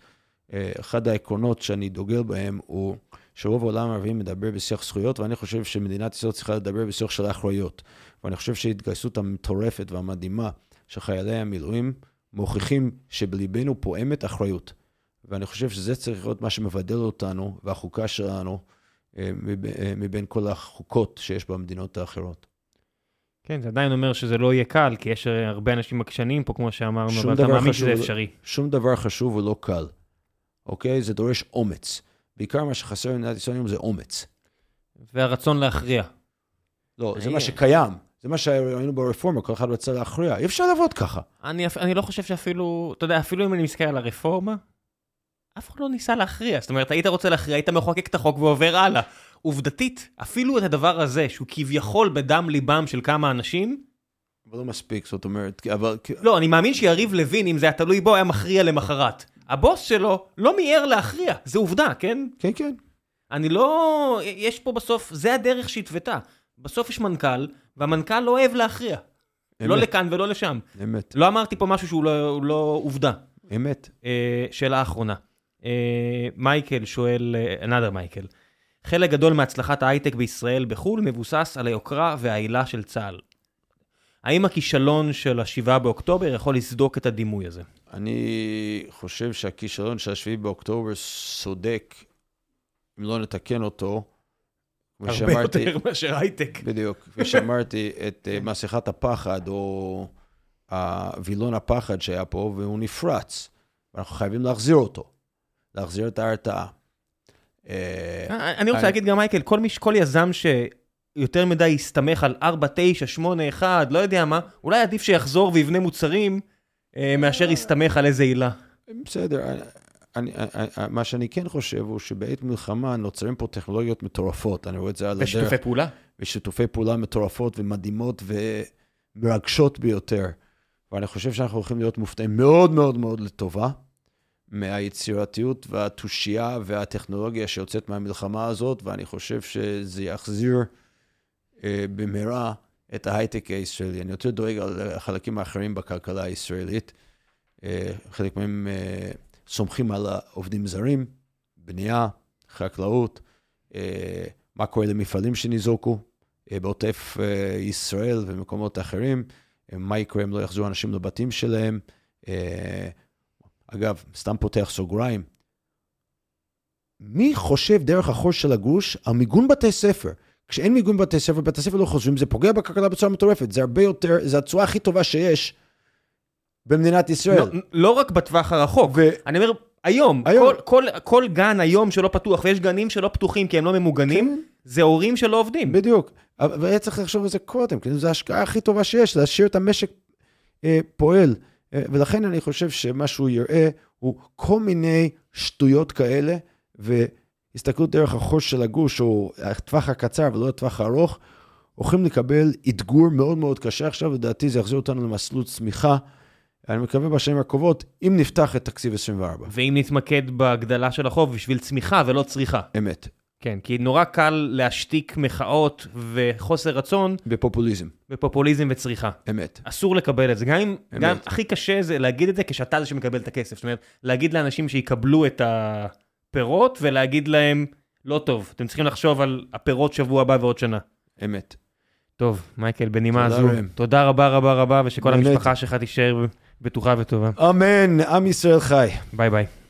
אה, אחד העקרונות שאני דוגל בהם הוא שרוב העולם הערבי מדבר בשיח זכויות, ואני חושב שמדינת ישראל צריכה לדבר בשיח של אחריות. ואני חושב שההתגייסות המטורפת והמדהימה של חיילי המילואים מוכיחים שבליבנו פועמת אחריות. ואני חושב שזה צריך להיות מה שמבדל אותנו והחוקה שלנו אה, אה, מבין כל החוקות שיש במדינות האחרות. כן, זה עדיין אומר שזה לא יהיה קל, כי יש הרבה אנשים עקשנים פה, כמו שאמרנו, אבל אתה מאמין שזה אפשרי. שום דבר חשוב ולא קל, אוקיי? זה דורש אומץ. בעיקר מה שחסר במדינת ישראל היום זה אומץ. והרצון להכריע. לא, זה מה שקיים. זה מה שהיינו ברפורמה, כל אחד רצה להכריע. אי אפשר לעבוד ככה. אני, אני לא חושב שאפילו, אתה יודע, אפילו אם אני מסתכל על הרפורמה, אף אחד לא ניסה להכריע. זאת אומרת, היית רוצה להכריע, היית מחוקק את החוק ועובר הלאה. עובדתית, אפילו את הדבר הזה, שהוא כביכול בדם ליבם של כמה אנשים, אבל לא מספיק, זאת אומרת, אבל... לא, אני מאמין שיריב לוין, אם זה היה תלוי בו, היה מכריע למחרת. הבוס שלו לא מיהר להכריע, זה עובדה, כן? כן, כן. אני לא... יש פה בסוף, זה הדרך שהתוותה. בסוף יש מנכ"ל, והמנכ"ל לא אוהב להכריע. אמת. לא לכאן ולא לשם. אמת. לא אמרתי פה משהו שהוא לא, לא עובדה. אמת. אה, שאלה אחרונה. אה, מייקל שואל, אנדר אה, מייקל, חלק גדול מהצלחת ההייטק בישראל בחו"ל מבוסס על היוקרה והעילה של צה"ל. האם הכישלון של השבעה באוקטובר יכול לסדוק את הדימוי הזה? אני חושב שהכישלון של השביעי באוקטובר צודק, אם לא נתקן אותו. הרבה יותר מאשר הייטק. בדיוק. כפי שאמרתי, את אה, מסכת הפחד, או וילון הפחד שהיה פה, והוא נפרץ. ואנחנו חייבים להחזיר אותו. להחזיר את ההרתעה. אה, אה, אני רוצה להגיד גם, מייקל, כל יזם שיותר מדי יסתמך על 4, 9, 8, 1, לא יודע מה, אולי עדיף שיחזור ויבנה מוצרים אה, מאשר יסתמך על איזה עילה. בסדר, אני, מה שאני כן חושב הוא שבעת מלחמה נוצרים פה טכנולוגיות מטורפות, אני רואה את זה על הדרך. ושיתופי פעולה? ושיתופי פעולה מטורפות ומדהימות ומרגשות ביותר. ואני חושב שאנחנו הולכים להיות מופתעים מאוד מאוד מאוד לטובה. מהיצירתיות והתושייה והטכנולוגיה שיוצאת מהמלחמה הזאת, ואני חושב שזה יחזיר אה, במהרה את ההייטק הישראלי. אני יותר דואג על החלקים האחרים בכלכלה הישראלית. אה, חלק מהם אה, סומכים על העובדים זרים, בנייה, חקלאות, אה, מה קורה למפעלים שניזוקו אה, בעוטף אה, ישראל ומקומות אחרים, אה, מה יקרה אם לא יחזרו אנשים לבתים שלהם. אה, אגב, סתם פותח סוגריים, מי חושב דרך החור של הגוש על מיגון בתי ספר? כשאין מיגון בתי ספר, בתי ספר לא חושבים, זה פוגע בכלכלה בצורה מטורפת. זה הרבה יותר, זה הצורה הכי טובה שיש במדינת ישראל. לא, לא רק בטווח הרחוק, ו... אני אומר, היום, היום. כל, כל, כל גן היום שלא פתוח, ויש גנים שלא פתוחים כי הם לא ממוגנים, כן. זה הורים שלא עובדים. בדיוק, והיה צריך לחשוב על זה קודם, כי זו ההשקעה הכי טובה שיש, להשאיר את המשק אה, פועל. אה, ולכן אני חושב שמה שהוא יראה הוא כל מיני שטויות כאלה, והסתכלות דרך החור של הגוש, או הטווח הקצר ולא הטווח הארוך, הולכים לקבל אתגור מאוד מאוד קשה עכשיו, לדעתי זה יחזיר אותנו למסלול צמיחה. אני מקווה בשנים הקרובות, אם נפתח את תקציב 24. ואם נתמקד בהגדלה של החוב בשביל צמיחה ולא צריכה. אמת. כן, כי נורא קל להשתיק מחאות וחוסר רצון. בפופוליזם. בפופוליזם וצריכה. אמת. אסור לקבל את זה. גם אם, אמת. גם הכי קשה זה להגיד את זה כשאתה זה שמקבל את הכסף. זאת אומרת, להגיד לאנשים שיקבלו את הפירות ולהגיד להם, לא טוב, אתם צריכים לחשוב על הפירות שבוע הבא ועוד שנה. אמת. טוב, מייקל, בנימה הזו, תודה רבה רבה רבה, ושכל המשפחה שלך תישאר בטוחה וטובה. אמן, עם ישראל חי. ביי ביי.